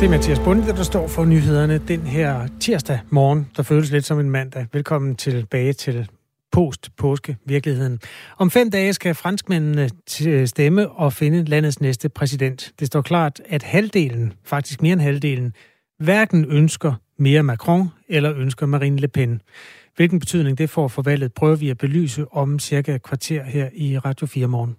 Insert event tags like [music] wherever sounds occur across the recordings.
Det er Mathias Bunde, der står for nyhederne den her tirsdag morgen, der føles lidt som en mandag. Velkommen tilbage til post-påske virkeligheden. Om fem dage skal franskmændene øh, stemme og finde landets næste præsident. Det står klart, at halvdelen, faktisk mere end halvdelen, hverken ønsker mere Macron eller ønsker Marine Le Pen. Hvilken betydning det får for valget, prøver vi at belyse om cirka et kvarter her i Radio 4 morgen.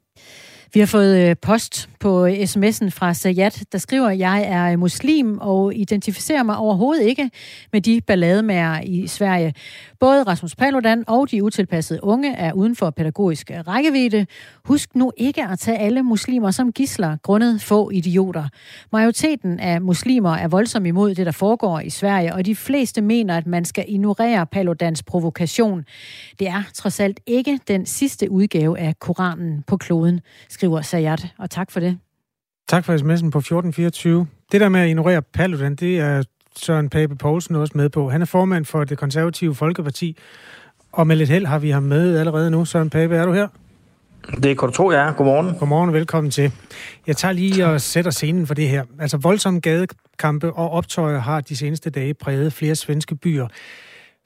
Vi har fået øh, post på øh, sms'en fra Sayat, der skriver, at jeg er øh, muslim og identificerer mig overhovedet ikke med de ballademager i Sverige. Både Rasmus Paludan og de utilpassede unge er uden for pædagogisk rækkevidde. Husk nu ikke at tage alle muslimer som gisler, grundet få idioter. Majoriteten af muslimer er voldsomt imod det, der foregår i Sverige, og de fleste mener, at man skal ignorere Paludans provokation. Det er trods alt ikke den sidste udgave af Koranen på kloden, skriver Sayat, og tak for det. Tak for sms'en på 1424. Det der med at ignorere Paludan, det er Søren Pape Poulsen også med på. Han er formand for det konservative Folkeparti, og med lidt held har vi ham med allerede nu. Søren Pape, er du her? Det kan du tro, jeg er. Godmorgen. Godmorgen og velkommen til. Jeg tager lige og sætter scenen for det her. Altså voldsomme gadekampe og optøjer har de seneste dage præget flere svenske byer.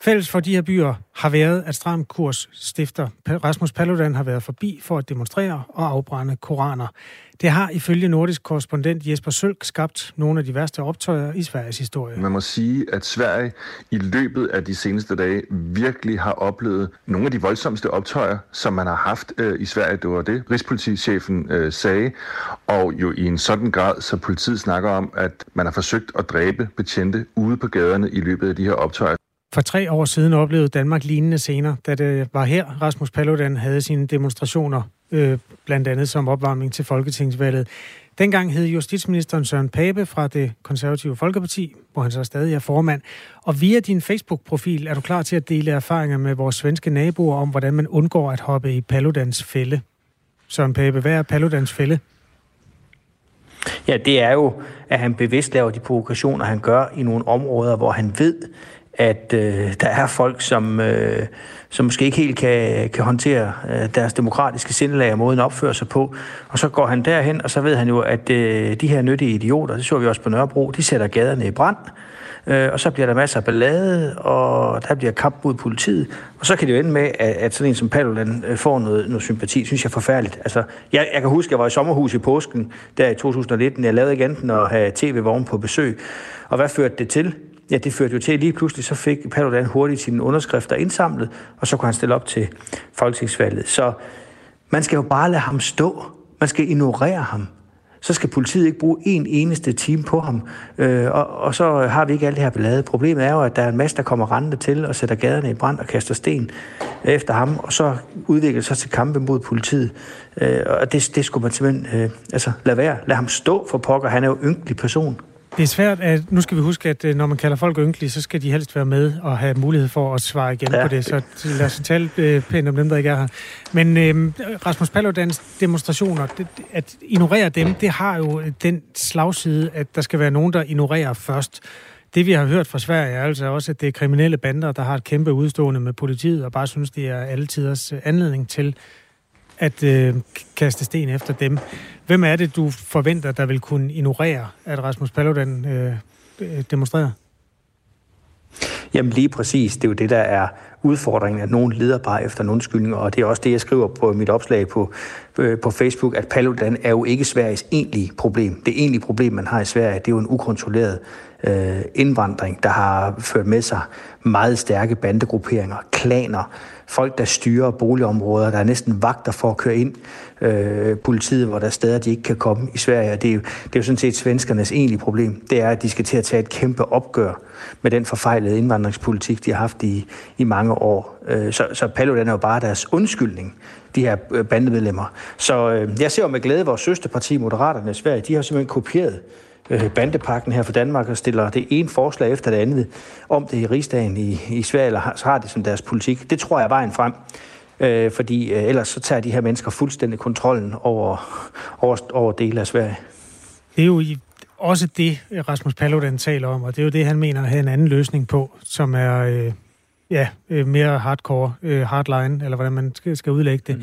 Fælles for de her byer har været, at Stram Kurs stifter Rasmus Paludan har været forbi for at demonstrere og afbrænde koraner. Det har ifølge nordisk korrespondent Jesper Sølk skabt nogle af de værste optøjer i Sveriges historie. Man må sige, at Sverige i løbet af de seneste dage virkelig har oplevet nogle af de voldsomste optøjer, som man har haft øh, i Sverige. Det var det, Rigspolitichefen øh, sagde. Og jo i en sådan grad, så politiet snakker om, at man har forsøgt at dræbe betjente ude på gaderne i løbet af de her optøjer. For tre år siden oplevede Danmark lignende scener, da det var her, Rasmus Paludan havde sine demonstrationer, øh, blandt andet som opvarmning til Folketingsvalget. Dengang hed justitsministeren Søren Pape fra det konservative Folkeparti, hvor han så stadig er formand. Og via din Facebook-profil er du klar til at dele erfaringer med vores svenske naboer om, hvordan man undgår at hoppe i Paludans fælde. Søren Pape, hvad er Paludans fælde? Ja, det er jo, at han bevidst laver de provokationer, han gør i nogle områder, hvor han ved, at øh, der er folk, som, øh, som måske ikke helt kan, kan håndtere øh, deres demokratiske sindelag og måden at opføre sig på. Og så går han derhen, og så ved han jo, at øh, de her nyttige idioter, det så vi også på Nørrebro, de sætter gaderne i brand. Øh, og så bliver der masser af ballade, og der bliver kamp mod politiet. Og så kan det jo ende med, at, at sådan en som Paludan øh, får noget, noget sympati. synes jeg er forfærdeligt. Altså, jeg, jeg kan huske, at jeg var i sommerhus i påsken, der i 2019. Jeg lavede ikke enten at have tv-vogn på besøg. Og hvad førte det til? Ja, det førte jo til, at lige pludselig så fik Paludan hurtigt sine underskrifter indsamlet, og så kunne han stille op til folketingsvalget. Så man skal jo bare lade ham stå. Man skal ignorere ham. Så skal politiet ikke bruge en eneste time på ham. Øh, og, og så har vi ikke alt det her ballade. Problemet er jo, at der er en masse, der kommer rendende til og sætter gaderne i brand og kaster sten efter ham, og så udvikler det sig til kampe mod politiet. Øh, og det, det skulle man simpelthen øh, altså, lade være. Lad ham stå for pokker. Han er jo ynkelig person. Det er svært, at nu skal vi huske, at øh, når man kalder folk ynkelige, så skal de helst være med og have mulighed for at svare igen ja. på det. Så lad os tale øh, pænt om dem, der ikke er her. Men øh, Rasmus Paludans demonstrationer, det, at ignorere dem, det har jo den slagside, at der skal være nogen, der ignorerer først. Det vi har hørt fra Sverige er altså også, at det er kriminelle bander, der har et kæmpe udstående med politiet, og bare synes, det er alle tiders anledning til at øh, kaste sten efter dem. Hvem er det, du forventer, der vil kunne ignorere, at Rasmus Paludan øh, demonstrerer? Jamen lige præcis, det er jo det, der er udfordringen, at nogen leder bare efter en undskyldning, og det er også det, jeg skriver på mit opslag på, øh, på Facebook, at Paludan er jo ikke Sveriges egentlige problem. Det egentlige problem, man har i Sverige, det er jo en ukontrolleret øh, indvandring, der har ført med sig meget stærke bandegrupperinger, klaner, folk, der styrer boligområder, der er næsten vagter for at køre ind øh, politiet, hvor der er steder, de ikke kan komme i Sverige. Og det er, jo, det er jo sådan set svenskernes egentlige problem. Det er, at de skal til at tage et kæmpe opgør med den forfejlede indvandringspolitik, de har haft i, i mange år. Øh, så, så Paludan er jo bare deres undskyldning, de her øh, bandemedlemmer. Så øh, jeg ser jo med glæde, vores søsterparti, Moderaterne i Sverige, de har simpelthen kopieret bandepakken her for Danmark og stiller det ene forslag efter det andet om det i rigsdagen i, i Sverige, eller har det som deres politik. Det tror jeg er vejen frem. Øh, fordi øh, ellers så tager de her mennesker fuldstændig kontrollen over, over, over dele af Sverige. Det er jo i, også det, Rasmus Paludan taler om, og det er jo det, han mener at have en anden løsning på, som er øh, ja, øh, mere hardcore, øh, hardline, eller hvordan man skal, skal udlægge det.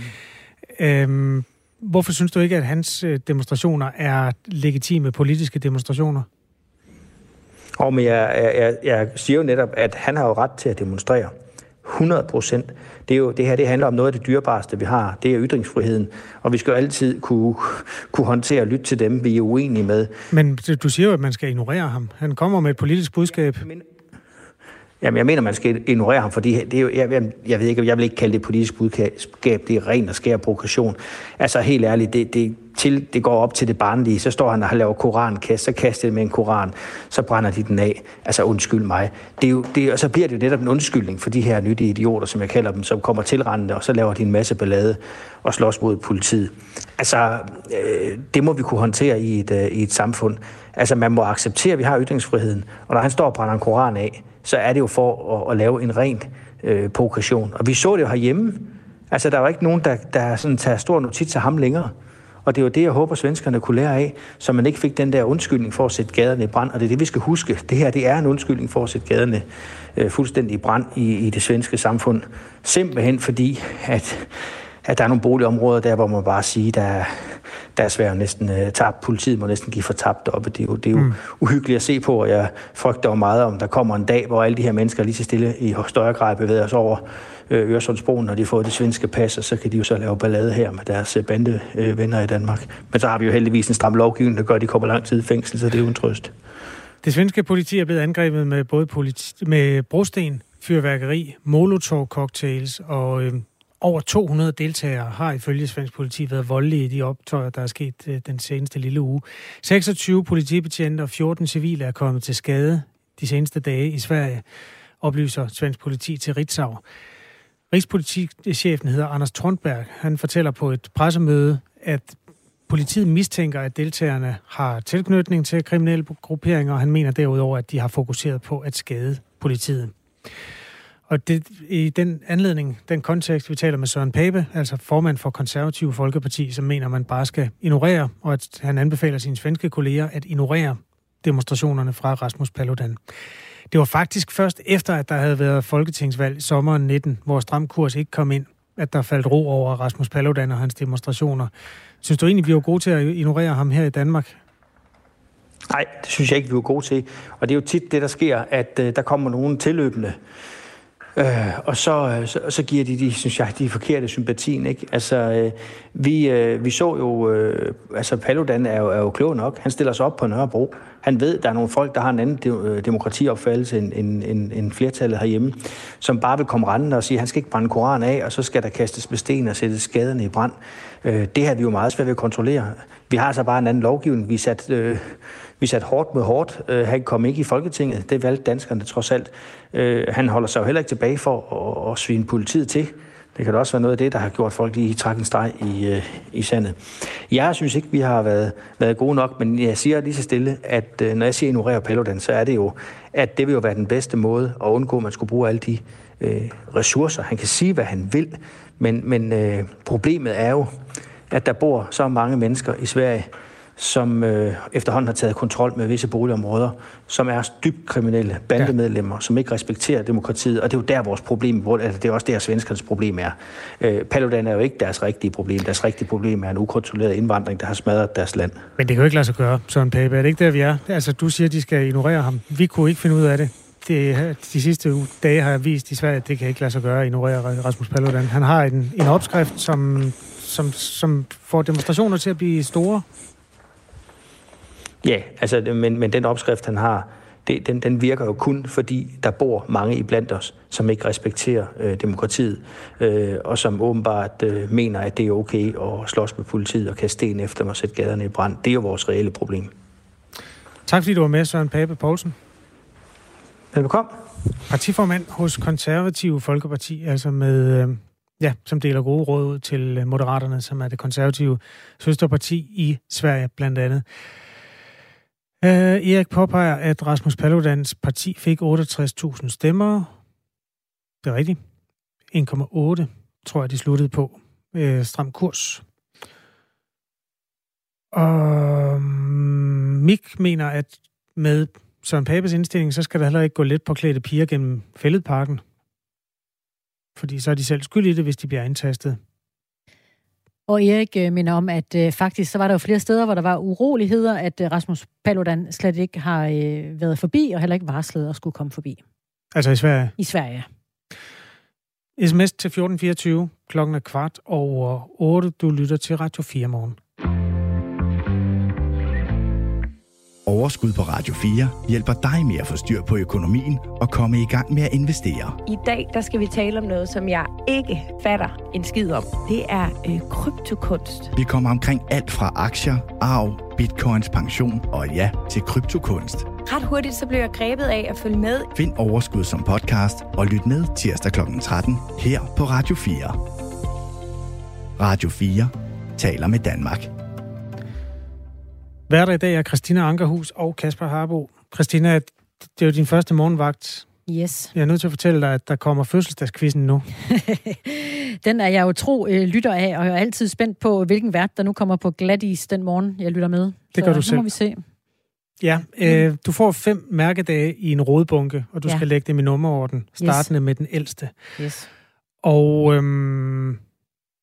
Mm. Øhm, Hvorfor synes du ikke, at hans øh, demonstrationer er legitime politiske demonstrationer? Og men jeg, jeg, jeg siger jo netop, at han har jo ret til at demonstrere. 100 procent. Det, er jo, det her det handler om noget af det dyrebareste, vi har. Det er ytringsfriheden. Og vi skal jo altid kunne, kunne håndtere og lytte til dem, vi er uenige med. Men du siger jo, at man skal ignorere ham. Han kommer med et politisk budskab. Men, Jamen, jeg mener, man skal ignorere ham, fordi det er jo, jeg, jeg ved ikke, jeg vil ikke kalde det politisk budskab, det er ren og skær provokation. Altså, helt ærligt, det, det, til, det går op til det barnlige, så står han og laver korankast, så kaster det med en koran, så brænder de den af. Altså, undskyld mig. Det er jo, det, og så bliver det jo netop en undskyldning for de her nyttige idioter, som jeg kalder dem, som kommer tilrendende, og så laver de en masse ballade og slås mod politiet. Altså, øh, det må vi kunne håndtere i et, øh, i et samfund. Altså, man må acceptere, at vi har ytringsfriheden, og når han står og brænder en koran af, så er det jo for at, at lave en ren øh, progression. Og vi så det jo herhjemme. Altså, der er jo ikke nogen, der, der sådan tager stor notits af ham længere. Og det er jo det, jeg håber, svenskerne kunne lære af, så man ikke fik den der undskyldning for at sætte gaderne i brand. Og det er det, vi skal huske. Det her, det er en undskyldning for at sætte gaderne øh, fuldstændig i brand i, i det svenske samfund. Simpelthen fordi, at, at der er nogle boligområder der, hvor man bare siger, der, der er svært næsten uh, tabt. Politiet må næsten give for tabt op. Det er jo, det er jo mm. uhyggeligt at se på, og jeg frygter jo meget, om der kommer en dag, hvor alle de her mennesker lige så stille i større grad bevæger sig over øh, Øresundsbroen, når de får det svenske pas, og så kan de jo så lave ballade her med deres øh, bandevenner i Danmark. Men så har vi jo heldigvis en stram lovgivning, der gør, at de kommer lang tid i fængsel, så det er jo en trøst. Det svenske politi er blevet angrebet med både politi- med brosten, fyrværkeri, molotov-cocktails og øh, over 200 deltagere har ifølge svensk politi været voldelige i de optøjer, der er sket øh, den seneste lille uge. 26 politibetjente og 14 civile er kommet til skade de seneste dage i Sverige, oplyser svensk politi til Ritzau. Rigspolitichefen hedder Anders Trondberg. Han fortæller på et pressemøde, at politiet mistænker, at deltagerne har tilknytning til kriminelle grupperinger, og han mener derudover, at de har fokuseret på at skade politiet. Og det, i den anledning, den kontekst, vi taler med Søren Pape, altså formand for Konservative Folkeparti, som mener, man bare skal ignorere, og at han anbefaler sine svenske kolleger at ignorere demonstrationerne fra Rasmus Paludan. Det var faktisk først efter, at der havde været folketingsvalg i sommeren 19, hvor stram kurs ikke kom ind, at der faldt ro over Rasmus Paludan og hans demonstrationer. Synes du egentlig, vi var gode til at ignorere ham her i Danmark? Nej, det synes jeg ikke, vi var gode til. Og det er jo tit det, der sker, at uh, der kommer nogen tilløbende, Øh, og så, øh, så, så giver de, de, synes jeg, de forkerte sympatien. Ikke? Altså, øh, vi, øh, vi så jo, øh, altså Paludan er jo, er jo klog nok. Han stiller sig op på Nørrebro. Han ved, der er nogle folk, der har en anden de, øh, demokratiopfattelse end, end, end, end flertallet herhjemme, som bare vil komme rendende og sige, at han skal ikke brænde Koranen af, og så skal der kastes med sten og sættes skaderne i brand. Øh, det har vi jo meget svært ved at kontrollere. Vi har altså bare en anden lovgivning. Vi sat, øh, vi satte hårdt med hårdt. Øh, han kom ikke i Folketinget. Det valgte danskerne trods alt. Øh, han holder sig jo heller ikke tilbage for at, at svine politiet til. Det kan da også være noget af det, der har gjort folk lige trække en streg i, øh, i sandet. Jeg synes ikke, vi har været, været gode nok, men jeg siger lige så stille, at øh, når jeg siger ignorere Paludan, så er det jo, at det vil jo være den bedste måde at undgå, at man skulle bruge alle de øh, ressourcer. Han kan sige, hvad han vil, men, men øh, problemet er jo, at der bor så mange mennesker i Sverige, som øh, efterhånden har taget kontrol med visse boligområder, som er dybt kriminelle bandemedlemmer, ja. som ikke respekterer demokratiet, og det er jo der vores problem, altså det er også der svenskernes problem er. Øh, Paludan er jo ikke deres rigtige problem. Deres rigtige problem er en ukontrolleret indvandring, der har smadret deres land. Men det kan jo ikke lade sig gøre, Søren Pape. Er det ikke der, vi er? Altså, du siger, at de skal ignorere ham. Vi kunne ikke finde ud af det. Det, de sidste dage har jeg vist i Sverige, at det kan ikke lade sig gøre at ignorere Rasmus Paludan. Han har en, en opskrift, som, som, som får demonstrationer til at blive store Ja, altså, men, men den opskrift, han har, det, den, den virker jo kun, fordi der bor mange i blandt os, som ikke respekterer øh, demokratiet, øh, og som åbenbart øh, mener, at det er okay at slås med politiet og kaste sten efter dem og sætte gaderne i brand. Det er jo vores reelle problem. Tak fordi du var med, Søren Pape Poulsen. Velkommen. Partiformand hos Konservative Folkeparti, altså med, øh, ja, som deler gode råd ud til Moderaterne, som er det konservative søsterparti i Sverige blandt andet. Uh, Erik påpeger, at Rasmus Paludans parti fik 68.000 stemmer. Det er rigtigt. 1,8 tror jeg, de sluttede på. Uh, stram kurs. Og um, Mik mener, at med Søren Papes indstilling, så skal der heller ikke gå lidt på klædte piger gennem fælledparken. Fordi så er de selv skyld i det, hvis de bliver indtastet. Og Erik øh, minder om, at øh, faktisk så var der jo flere steder, hvor der var uroligheder, at øh, Rasmus Paludan slet ikke har øh, været forbi, og heller ikke varslet at skulle komme forbi. Altså i Sverige? I Sverige. SMS til 1424, klokken er kvart over 8. Du lytter til Radio 4 morgen. Overskud på Radio 4 hjælper dig med at få styr på økonomien og komme i gang med at investere. I dag der skal vi tale om noget, som jeg ikke fatter en skid om. Det er øh, kryptokunst. Vi kommer omkring alt fra aktier, arv, bitcoins, pension og ja, til kryptokunst. Ret hurtigt så blev jeg grebet af at følge med. Find Overskud som podcast og lyt med tirsdag kl. 13 her på Radio 4. Radio 4 taler med Danmark. Hverdag i dag er Christina Ankerhus og Kasper Harbo. Christina, det er jo din første morgenvagt. Yes. Jeg er nødt til at fortælle dig, at der kommer fødselsdagskvisten nu. [laughs] den er jeg jo tro øh, lytter af, og jeg er altid spændt på, hvilken vært, der nu kommer på glatis den morgen, jeg lytter med. Det gør Så du selv. må vi se. Ja, øh, du får fem mærkedage i en rådbunke, og du Ja. skal lægge dem i nummerorden, startende med den ældste. Yes. Og øhm,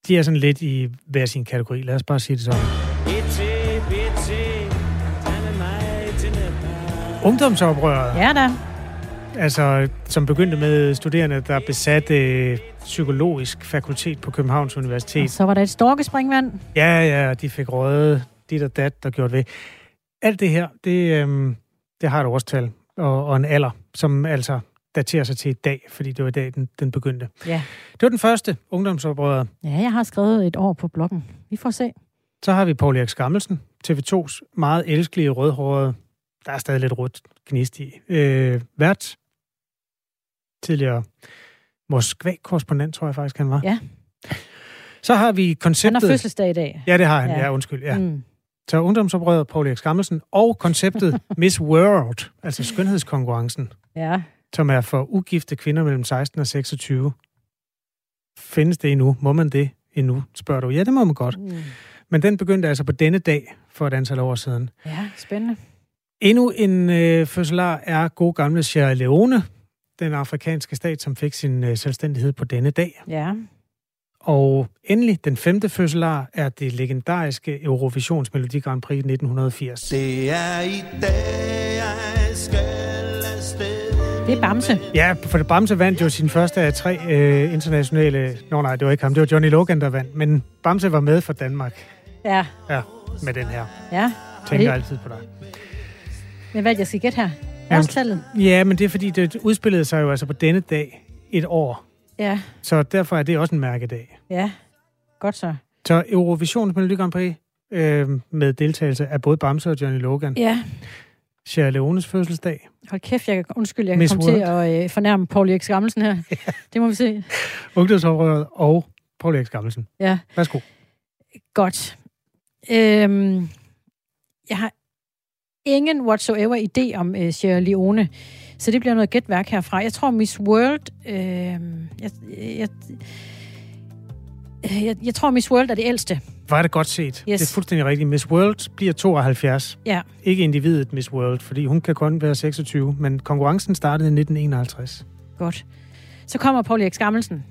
de er sådan lidt i hver sin kategori. Lad os bare sige det sådan. Ungdomsoprøret, Ja da. altså som begyndte med studerende, der besatte psykologisk fakultet på Københavns Universitet. Og så var der et storkespringvand. Ja, ja, de fik røget dit og dat, der gjorde ved. Alt det her, det, øhm, det har et årstal og, og en alder, som altså daterer sig til i dag, fordi det var i dag, den, den begyndte. Ja. Det var den første ungdomsoprøret. Ja, jeg har skrevet et år på bloggen. Vi får se. Så har vi Paul Erik Skammelsen, TV2's meget elskelige rødhårede, der er stadig lidt rødt gnist i, øh, vært. Tidligere Moskva-korrespondent, tror jeg faktisk, han var. Ja. Så har vi Han konceptet... har fødselsdag i dag. Ja, det har han. Ja. ja undskyld. Ja. Mm. Så ungdomsoprøret Paul Erik Skammelsen og konceptet [laughs] Miss World, altså skønhedskonkurrencen, Ja. som er for ugifte kvinder mellem 16 og 26. Findes det endnu? Må man det endnu? Spørger du. Ja, det må man godt. Mm. Men den begyndte altså på denne dag for et antal år siden. Ja, spændende. Endnu en øh, fødselar er god gamle Sierra Leone, den afrikanske stat, som fik sin øh, selvstændighed på denne dag. Ja. Og endelig, den femte fødselar er det legendariske Eurovisions Melodi Grand Prix 1980. Det er i dag, jeg skal afsted. Det er Bamse. Ja, for det Bamse vandt jo sin første af tre øh, internationale... Nå nej, det var ikke ham, det var Johnny Logan, der vandt. Men Bamse var med for Danmark Ja. ja, med den her. Ja. Tænker det- altid på dig. Men hvad jeg skal gætte her? Årstallet? Ja, men det er fordi, det udspillede sig jo altså på denne dag et år. Ja. Så derfor er det også en mærkedag. Ja. Godt så. Så Eurovisions Melodi Grand Prix øh, med deltagelse af både Bamse og Johnny Logan. Ja. Sierra Leones fødselsdag. Hold kæft, jeg kan, undskyld, jeg kan komme til at øh, fornærme Paul Erik Skammelsen her. [laughs] Det må vi se. Ungdomsoprøret og Paul Erik Skammelsen. Ja. Værsgo. Godt. Øhm, jeg har ingen whatsoever idé om øh, Sierra Leone, så det bliver noget gætværk herfra. Jeg tror Miss World... Øh, jeg, jeg, jeg, jeg tror Miss World er det ældste. Er det godt set. Yes. Det er fuldstændig rigtigt. Miss World bliver 72. Ja. Ikke individet Miss World, fordi hun kan kun være 26. Men konkurrencen startede i 1951. Godt. Så kommer Paul Erik Skammelsen.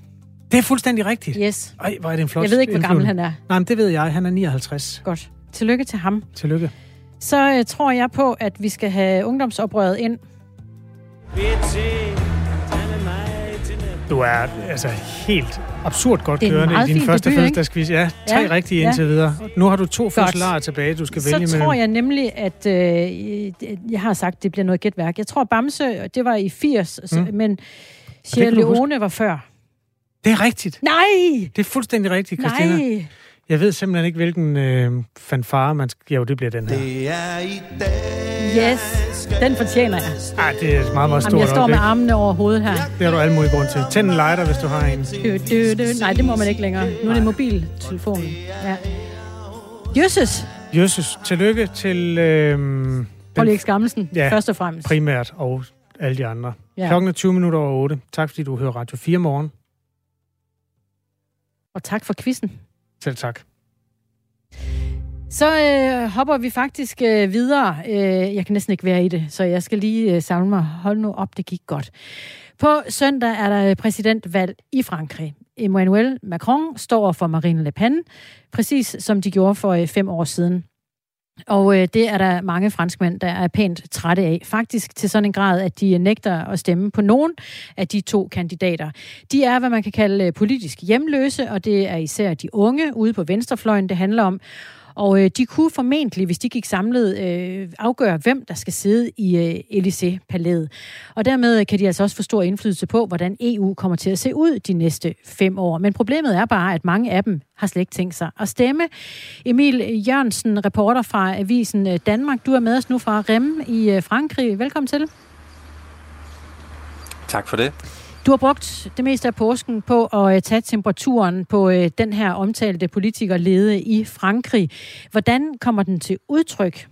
Det er fuldstændig rigtigt. Yes. Ej, hvor er det en flot Jeg ved ikke, hvor gammel han er. Nej, men det ved jeg. Han er 59. Godt. Tillykke til ham. Tillykke. Så øh, tror jeg på, at vi skal have ungdomsoprøret ind. Du er altså helt absurd godt kørende i din første debut, fødselsdagsquiz. Ja, tre Ja, rigtige ja. indtil videre. Nu har du to fødselarer tilbage, du skal Så vælge mellem. tror jeg nemlig, at øh, jeg har sagt, at det bliver noget gætværk. Jeg tror, Bamse, det var i 80, mm. Mm. men Sierra. Leone var før. Det er rigtigt. Nej! Det er fuldstændig rigtigt, Christina. Nej! Jeg ved simpelthen ikke, hvilken øh, fanfare man skal... Jo, det bliver den her. Det er i dag, Yes, den fortjener jeg. Ej, det er et meget, meget stort Jamen, jeg står med øjeblik. armene over hovedet her. Det har du alle mulige grunde til. Tænd en lighter, hvis du har en. Du, du, du. Nej, det må man ikke længere. Nu er det mobiltelefonen. Ja. Jøsses! Jesus, tillykke til øh, Erik Skammelsen, Ja. først og fremmest. primært og alle de andre. Ja. Klokken er 20 minutter over 8. Tak fordi du hører Radio 4 morgen. Og tak for quizzen. Selv tak. Så øh, hopper vi faktisk øh, videre. Øh, jeg kan næsten ikke være i det, så jeg skal lige øh, samle mig. Hold nu op, det gik godt. På søndag er der øh, præsidentvalg i Frankrig. Emmanuel Macron står for Marine Le Pen, præcis som de gjorde for øh, fem år siden. Og øh, det er der mange franskmænd, der er pænt trætte af. Faktisk til sådan en grad, at de øh, nægter at stemme på nogen af de to kandidater. De er, hvad man kan kalde øh, politisk hjemløse, og det er især de unge ude på venstrefløjen, det handler om. Og øh, de kunne formentlig, hvis de gik samlet, øh, afgøre, hvem der skal sidde i øh, Élysée-palæet. Og dermed øh, kan de altså også få stor indflydelse på, hvordan EU kommer til at se ud de næste fem år. Men problemet er bare, at mange af dem har slet ikke tænkt sig at stemme. Emil Jørgensen, reporter fra Avisen øh, Danmark, du er med os nu fra Rem i øh, Frankrig. Velkommen til. Tak for det. Du har brugt det meste af påsken på at øh, tage temperaturen på øh, den her omtalte politikerlede i Frankrig. Hvordan kommer den til udtryk?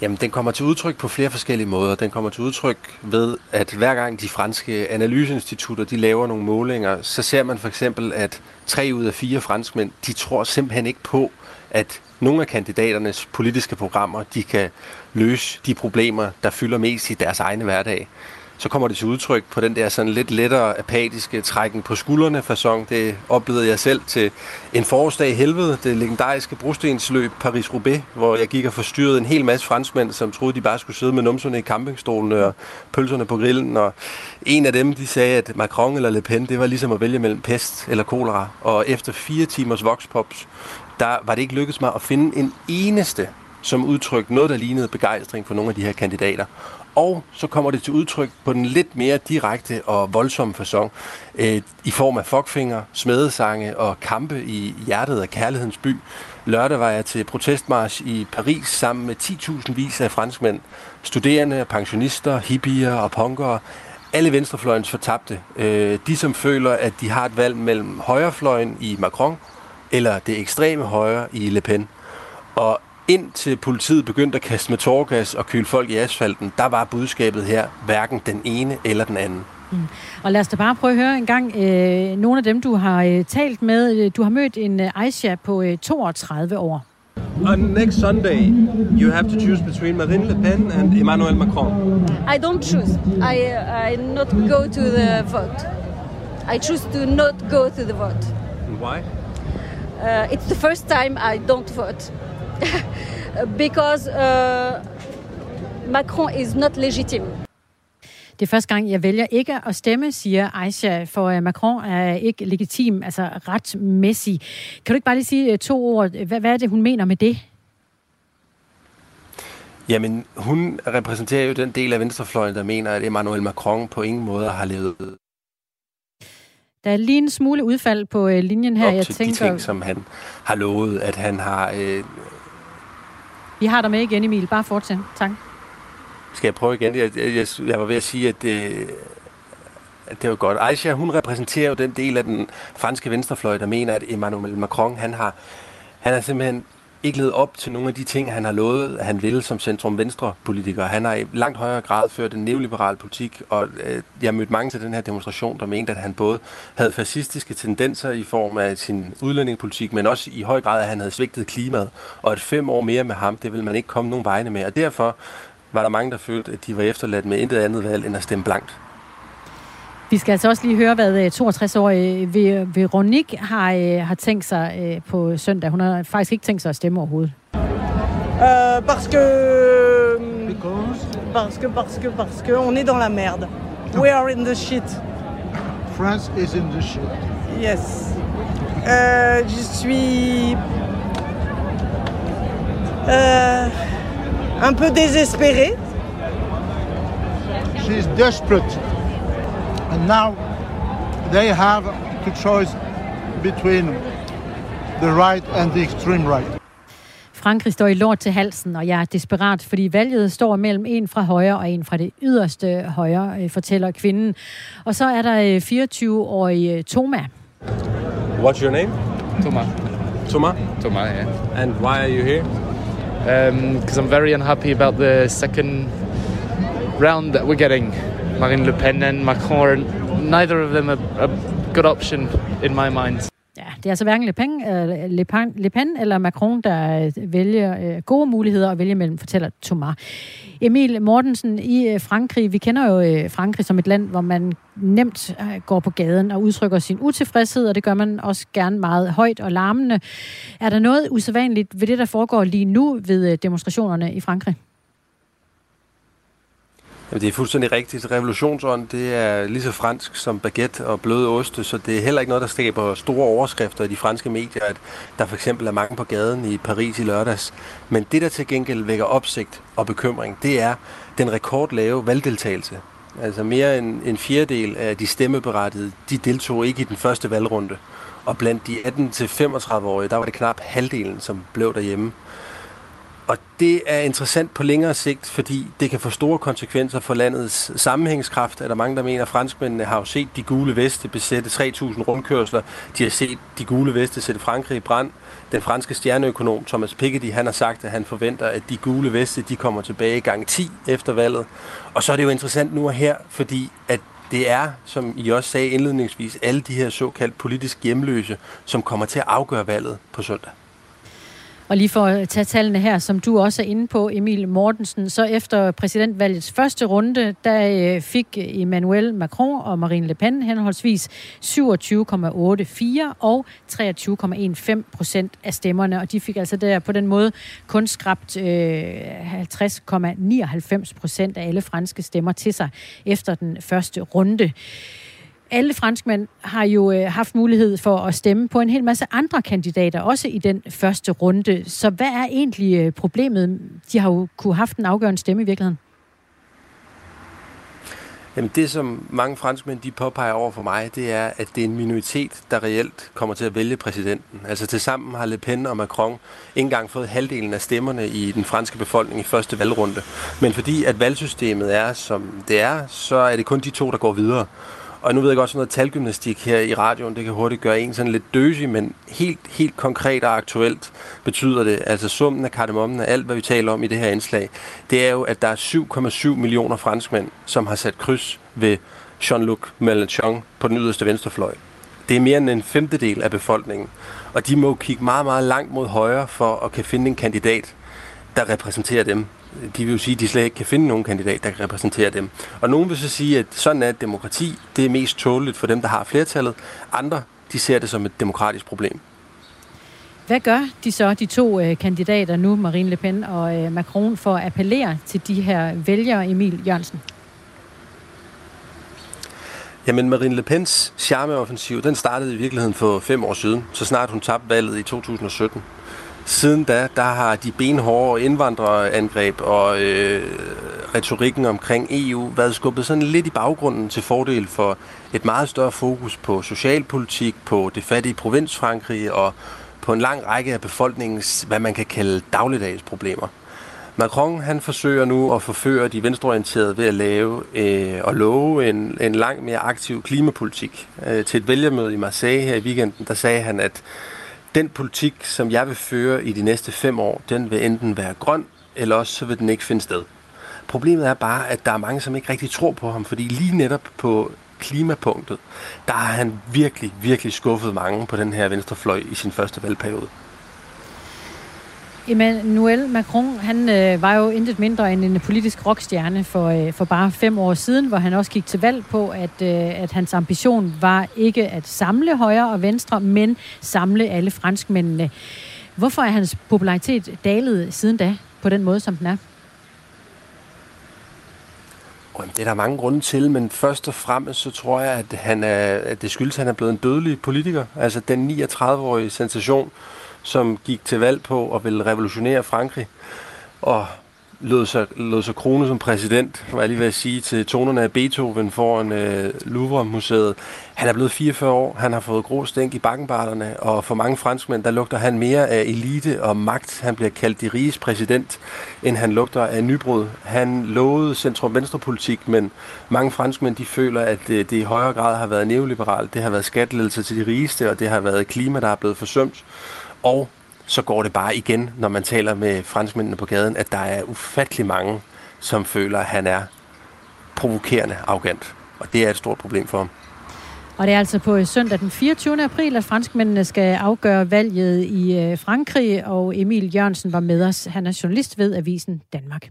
Jamen, den kommer til udtryk på flere forskellige måder. Den kommer til udtryk ved, at hver gang de franske analyseinstitutter de laver nogle målinger, så ser man for eksempel, at tre ud af fire franskmænd, de tror simpelthen ikke på, at nogle af kandidaternes politiske programmer, de kan løse de problemer, der fylder mest i deres egne hverdag så kommer det til udtryk på den der sådan lidt lettere apatiske trækken på skuldrene fasong. Det oplevede jeg selv til en forårsdag i helvede, det legendariske brostensløb Paris-Roubaix, hvor jeg gik og forstyrrede en hel masse franskmænd, som troede, de bare skulle sidde med numserne i campingstolene og pølserne på grillen. Og en af dem, de sagde, at Macron eller Le Pen, det var ligesom at vælge mellem pest eller kolera. Og efter fire timers voxpops, der var det ikke lykkedes mig at finde en eneste som udtrykte noget, der lignede begejstring for nogle af de her kandidater. Og så kommer det til udtryk på den lidt mere direkte og voldsomme façon øh, i form af fuckfinger, smedesange og kampe i hjertet af kærlighedens by. Lørdag var jeg til protestmarsch i Paris sammen med 10.000 vis af franskmænd, studerende, pensionister, hippier og punkere. Alle venstrefløjens fortabte. Øh, de, som føler, at de har et valg mellem højrefløjen i Macron eller det ekstreme højre i Le Pen. Og indtil politiet begyndte at kaste med tårgas og køle folk i asfalten, der var budskabet her hverken den ene eller den anden. Mm. Og lad os da bare prøve at høre en gang øh, nogle af dem, du har øh, talt med. Du har mødt en øh, Aisha på øh, 32 år. On next Sunday, you have to choose between Marine Le Pen and Emmanuel Macron. I don't choose. I I not go to the vote. I choose to not go to the vote. And why? Uh, it's the first time I don't vote. [laughs] because uh, Macron is not legitimate. Det er første gang, jeg vælger ikke at stemme, siger Aisha, for øh, Macron er ikke legitim, altså retmæssig. Kan du ikke bare lige sige øh, to ord? Hvad, hvad er det, hun mener med det? Jamen, hun repræsenterer jo den del af venstrefløjen, der mener, at Emmanuel Macron på ingen måde har levet der er lige en smule udfald på øh, linjen her. Op jeg til tænker... de ting, som han har lovet, at han har øh, vi har dig med igen, Emil. Bare fortsæt. Tak. Skal jeg prøve igen? Jeg, jeg, jeg var ved at sige, at det, at det var godt. Aisha, hun repræsenterer jo den del af den franske venstrefløj, der mener, at Emmanuel Macron, han har, han har simpelthen ikke levet op til nogle af de ting, han har lovet, han vil som centrum-venstre-politiker. Han har i langt højere grad ført en neoliberal politik, og øh, jeg har mødt mange til den her demonstration, der mente, at han både havde fascistiske tendenser i form af sin udlændingepolitik, men også i høj grad, at han havde svigtet klimaet, og at fem år mere med ham, det vil man ikke komme nogen vegne med. Og derfor var der mange, der følte, at de var efterladt med intet andet valg end at stemme blankt. Vi skal altså også lige høre, hvad 62-årige øh, Veronique har, øh, har tænkt sig øh, på søndag. Hun har faktisk ikke tænkt sig at stemme overhovedet. Uh, parce que... Parce que, parce que, parce que, on est dans la merde. We are in the shit. France is in the shit. Yes. Uh, je suis... Uh, un peu désespérée. She's desperate. And now they have to choose between the right and the extreme right. Frankrig står i lort til halsen, og jeg er desperat, fordi valget står mellem en fra højre og en fra det yderste højre, øh, fortæller kvinden. Og så er der 24-årige øh, Toma. What's your name? Toma. Toma? Toma, yeah. And why are you here? Because um, I'm very unhappy about the second round that we're getting. Marine Le Pen and Macron, neither of them a, a good option in my mind. Ja, det er altså hverken Le Pen, øh, Le Pen, Le Pen eller Macron, der øh, vælger øh, gode muligheder at vælge mellem, fortæller Thomas. Emil Mortensen i Frankrig. Vi kender jo Frankrig som et land, hvor man nemt går på gaden og udtrykker sin utilfredshed, og det gør man også gerne meget højt og larmende. Er der noget usædvanligt ved det, der foregår lige nu ved demonstrationerne i Frankrig? Jamen, det er fuldstændig rigtigt. Revolutionsånd, det er lige så fransk som baguette og bløde oste, så det er heller ikke noget, der skaber store overskrifter i de franske medier, at der for eksempel er mange på gaden i Paris i lørdags. Men det, der til gengæld vækker opsigt og bekymring, det er den rekordlave valgdeltagelse. Altså mere end en fjerdedel af de stemmeberettigede, de deltog ikke i den første valgrunde. Og blandt de 18-35-årige, der var det knap halvdelen, som blev derhjemme. Og det er interessant på længere sigt, fordi det kan få store konsekvenser for landets sammenhængskraft. Er der mange, der mener, at franskmændene har jo set de gule veste besætte 3.000 rundkørsler. De har set de gule veste sætte Frankrig i brand. Den franske stjerneøkonom Thomas Piketty, han har sagt, at han forventer, at de gule veste de kommer tilbage gang 10 efter valget. Og så er det jo interessant nu og her, fordi at det er, som I også sagde indledningsvis, alle de her såkaldt politisk hjemløse, som kommer til at afgøre valget på søndag. Og lige for at tage tallene her, som du også er inde på, Emil Mortensen, så efter præsidentvalgets første runde, der øh, fik Emmanuel Macron og Marine Le Pen henholdsvis 27,84 og 23,15 procent af stemmerne, og de fik altså der på den måde kun skrabt øh, 50,99 procent af alle franske stemmer til sig efter den første runde alle franskmænd har jo øh, haft mulighed for at stemme på en hel masse andre kandidater, også i den første runde. Så hvad er egentlig øh, problemet? De har jo kunne haft en afgørende stemme i virkeligheden. Jamen det, som mange franskmænd de påpeger over for mig, det er, at det er en minoritet, der reelt kommer til at vælge præsidenten. Altså til sammen har Le Pen og Macron ikke engang fået halvdelen af stemmerne i den franske befolkning i første valgrunde. Men fordi at valgsystemet er, som det er, så er det kun de to, der går videre. Og nu ved jeg godt, sådan noget talgymnastik her i radioen, det kan hurtigt gøre en sådan lidt døsig, men helt, helt konkret og aktuelt betyder det, altså summen af kardemommen af alt, hvad vi taler om i det her indslag, det er jo, at der er 7,7 millioner franskmænd, som har sat kryds ved Jean-Luc Mélenchon på den yderste venstrefløj. Det er mere end en femtedel af befolkningen, og de må kigge meget, meget langt mod højre for at kan finde en kandidat, der repræsenterer dem de vil jo sige, at de slet ikke kan finde nogen kandidat, der kan repræsentere dem. Og nogen vil så sige, at sådan er et demokrati. Det er mest tåleligt for dem, der har flertallet. Andre, de ser det som et demokratisk problem. Hvad gør de så, de to øh, kandidater nu, Marine Le Pen og øh, Macron, for at appellere til de her vælgere, Emil Jørgensen? Jamen, Marine Le Pens charmeoffensiv, den startede i virkeligheden for fem år siden, så snart hun tabte valget i 2017. Siden da, der har de benhårde indvandrerangreb og øh, retorikken omkring EU været skubbet sådan lidt i baggrunden til fordel for et meget større fokus på socialpolitik, på det fattige provins Frankrig og på en lang række af befolkningens, hvad man kan kalde dagligdags problemer. Macron han forsøger nu at forføre de venstreorienterede ved at lave øh, og love en, en langt mere aktiv klimapolitik. Øh, til et vælgermøde i Marseille her i weekenden, der sagde han, at den politik, som jeg vil føre i de næste fem år, den vil enten være grøn, eller også så vil den ikke finde sted. Problemet er bare, at der er mange, som ikke rigtig tror på ham, fordi lige netop på klimapunktet, der har han virkelig, virkelig skuffet mange på den her venstrefløj i sin første valgperiode. Emmanuel Macron, han øh, var jo intet mindre end en øh, politisk rockstjerne for, øh, for bare fem år siden, hvor han også gik til valg på, at, øh, at hans ambition var ikke at samle højre og venstre, men samle alle franskmændene. Hvorfor er hans popularitet dalet siden da på den måde, som den er? Det er der mange grunde til, men først og fremmest så tror jeg, at, han er, at det skyldes, at han er blevet en dødelig politiker. Altså den 39-årige sensation, som gik til valg på at ville revolutionere Frankrig, og lod sig, lod sig krone som præsident, var jeg lige ved at sige, til tonerne af Beethoven foran øh, Louvre-museet. Han er blevet 44 år, han har fået grå stænk i bakkenbarterne, og for mange franskmænd, der lugter han mere af elite og magt. Han bliver kaldt de riges præsident, end han lugter af nybrud. Han lovede centrum-venstre-politik, men mange franskmænd, de føler, at det, det i højere grad har været neoliberalt. Det har været skatteledelse til de rigeste, og det har været klima, der er blevet forsømt. Og så går det bare igen, når man taler med franskmændene på gaden, at der er ufattelig mange, som føler, at han er provokerende arrogant. Og det er et stort problem for ham. Og det er altså på søndag den 24. april, at franskmændene skal afgøre valget i øh, Frankrig, og Emil Jørgensen var med os. Han er journalist ved Avisen Danmark.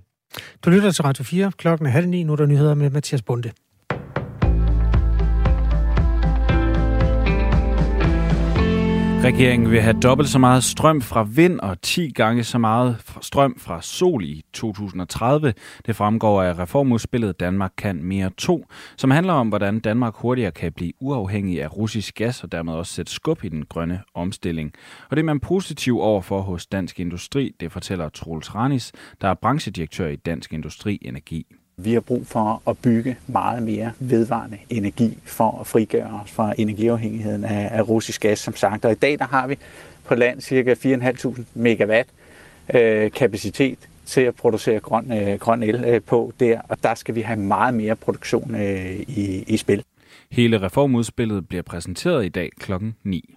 Du lytter til Radio 4. Klokken er halv ni. Nu er der nyheder med Mathias Bunde. Regeringen vil have dobbelt så meget strøm fra vind og 10 gange så meget strøm fra sol i 2030. Det fremgår af reformudspillet Danmark kan mere 2, som handler om, hvordan Danmark hurtigere kan blive uafhængig af russisk gas og dermed også sætte skub i den grønne omstilling. Og det er man positiv over for hos Dansk Industri, det fortæller Troels Ranis, der er branchedirektør i Dansk Industri Energi. Vi har brug for at bygge meget mere vedvarende energi for at frigøre os fra energiafhængigheden af, af russisk gas, som sagt. Og i dag der har vi på land ca. 4.500 megawatt øh, kapacitet til at producere grøn, øh, grøn el øh, på der, og der skal vi have meget mere produktion øh, i, i spil. Hele reformudspillet bliver præsenteret i dag klokken 9.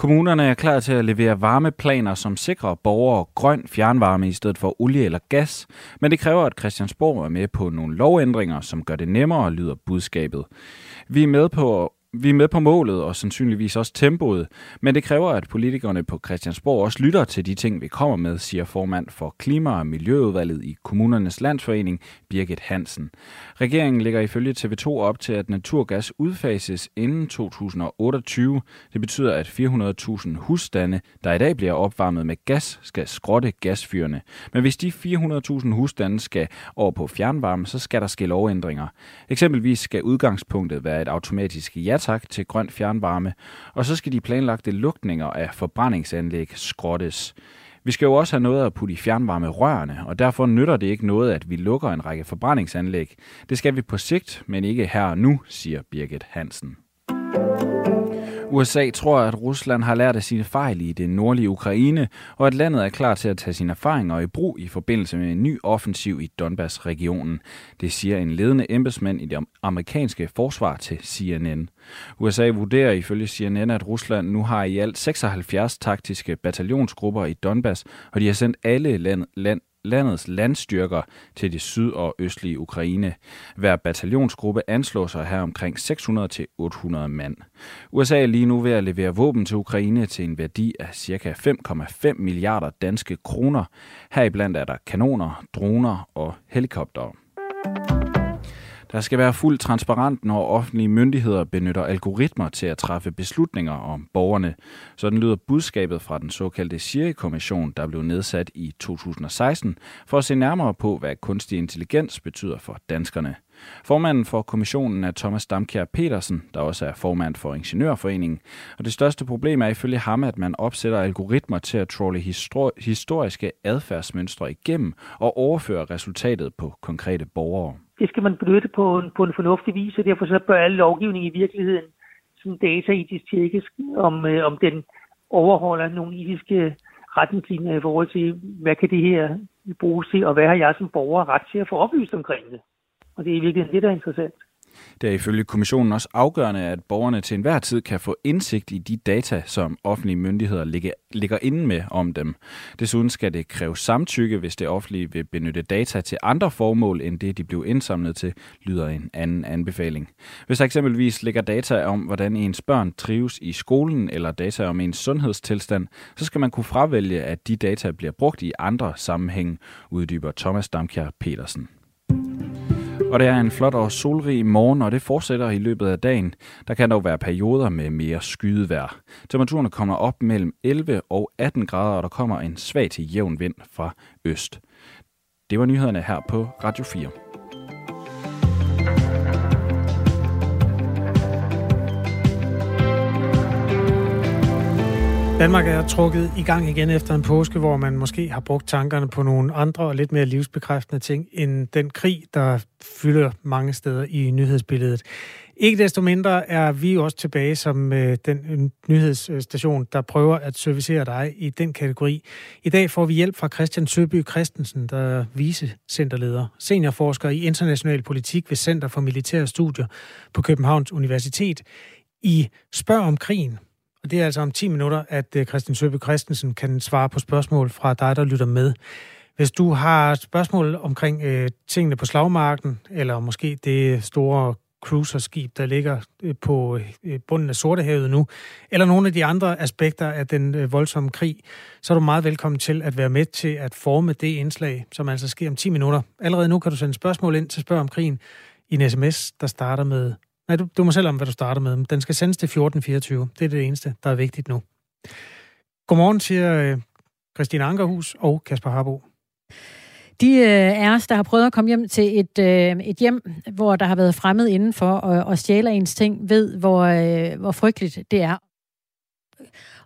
Kommunerne er klar til at levere varmeplaner, som sikrer borgere grøn fjernvarme i stedet for olie eller gas, men det kræver, at Christiansborg er med på nogle lovændringer, som gør det nemmere, lyder budskabet. Vi er med på vi er med på målet og sandsynligvis også tempoet, men det kræver, at politikerne på Christiansborg også lytter til de ting, vi kommer med, siger formand for Klima- og Miljøudvalget i Kommunernes Landsforening, Birgit Hansen. Regeringen lægger ifølge TV2 op til, at naturgas udfases inden 2028. Det betyder, at 400.000 husstande, der i dag bliver opvarmet med gas, skal skrotte gasfyrene. Men hvis de 400.000 husstande skal over på fjernvarme, så skal der ske lovændringer. Eksempelvis skal udgangspunktet være et automatisk ja tak til grøn fjernvarme, og så skal de planlagte lukninger af forbrændingsanlæg skrottes. Vi skal jo også have noget at putte i fjernvarme rørene, og derfor nytter det ikke noget, at vi lukker en række forbrændingsanlæg. Det skal vi på sigt, men ikke her og nu, siger Birgit Hansen. USA tror, at Rusland har lært af sine fejl i det nordlige Ukraine, og at landet er klar til at tage sine erfaringer i brug i forbindelse med en ny offensiv i Donbass-regionen. Det siger en ledende embedsmand i det amerikanske forsvar til CNN. USA vurderer ifølge CNN, at Rusland nu har i alt 76 taktiske bataljonsgrupper i Donbass, og de har sendt alle land, land, landets landstyrker til det syd- og østlige Ukraine. Hver bataljonsgruppe anslår sig her omkring 600-800 mand. USA er lige nu ved at levere våben til Ukraine til en værdi af ca. 5,5 milliarder danske kroner. Heriblandt er der kanoner, droner og helikoptere. Der skal være fuld transparent, når offentlige myndigheder benytter algoritmer til at træffe beslutninger om borgerne. Sådan lyder budskabet fra den såkaldte Siri-kommission, der blev nedsat i 2016, for at se nærmere på, hvad kunstig intelligens betyder for danskerne. Formanden for kommissionen er Thomas Damkjær Petersen, der også er formand for Ingeniørforeningen. Og det største problem er ifølge ham, at man opsætter algoritmer til at trolle historiske adfærdsmønstre igennem og overføre resultatet på konkrete borgere det skal man benytte på en, på en fornuftig vis, og derfor så bør alle lovgivning i virkeligheden sådan dataetisk tjekkes, om, øh, om den overholder nogle etiske retningslinjer i forhold til, hvad kan det her bruges til, og hvad har jeg som borger ret til at få oplyst omkring det. Og det er i virkeligheden det, der er interessant. Det er ifølge kommissionen også afgørende, at borgerne til enhver tid kan få indsigt i de data, som offentlige myndigheder ligger, ligger inde med om dem. Desuden skal det kræve samtykke, hvis det offentlige vil benytte data til andre formål, end det de blev indsamlet til, lyder en anden anbefaling. Hvis der eksempelvis ligger data om, hvordan ens børn trives i skolen, eller data om ens sundhedstilstand, så skal man kunne fravælge, at de data bliver brugt i andre sammenhæng, uddyber Thomas Damkjær Petersen. Og det er en flot og solrig morgen, og det fortsætter i løbet af dagen. Der kan dog være perioder med mere skydevejr. Temperaturen kommer op mellem 11 og 18 grader, og der kommer en svag til jævn vind fra øst. Det var nyhederne her på Radio 4. Danmark er trukket i gang igen efter en påske, hvor man måske har brugt tankerne på nogle andre og lidt mere livsbekræftende ting end den krig, der fylder mange steder i nyhedsbilledet. Ikke desto mindre er vi også tilbage som øh, den øh, nyhedsstation, der prøver at servicere dig i den kategori. I dag får vi hjælp fra Christian Søby Christensen, der er vicecenterleder, seniorforsker i international politik ved Center for Militære Studier på Københavns Universitet. I Spørg om krigen, og det er altså om 10 minutter, at øh, Christian Søbe Christensen kan svare på spørgsmål fra dig, der lytter med. Hvis du har spørgsmål omkring øh, tingene på slagmarken, eller måske det store cruiserskib, der ligger øh, på øh, bunden af Sortehavet nu, eller nogle af de andre aspekter af den øh, voldsomme krig, så er du meget velkommen til at være med til at forme det indslag, som altså sker om 10 minutter. Allerede nu kan du sende spørgsmål ind til Spørg om krigen i en sms, der starter med... Nej, du, du må selv om, hvad du starter med. Den skal sendes til 1424. Det er det eneste, der er vigtigt nu. Godmorgen, siger øh, Christine Ankerhus og Kasper Harbo. De øh, af os, der har prøvet at komme hjem til et, øh, et hjem, hvor der har været fremmed indenfor og, og stjæle ens ting, ved, hvor, øh, hvor frygteligt det er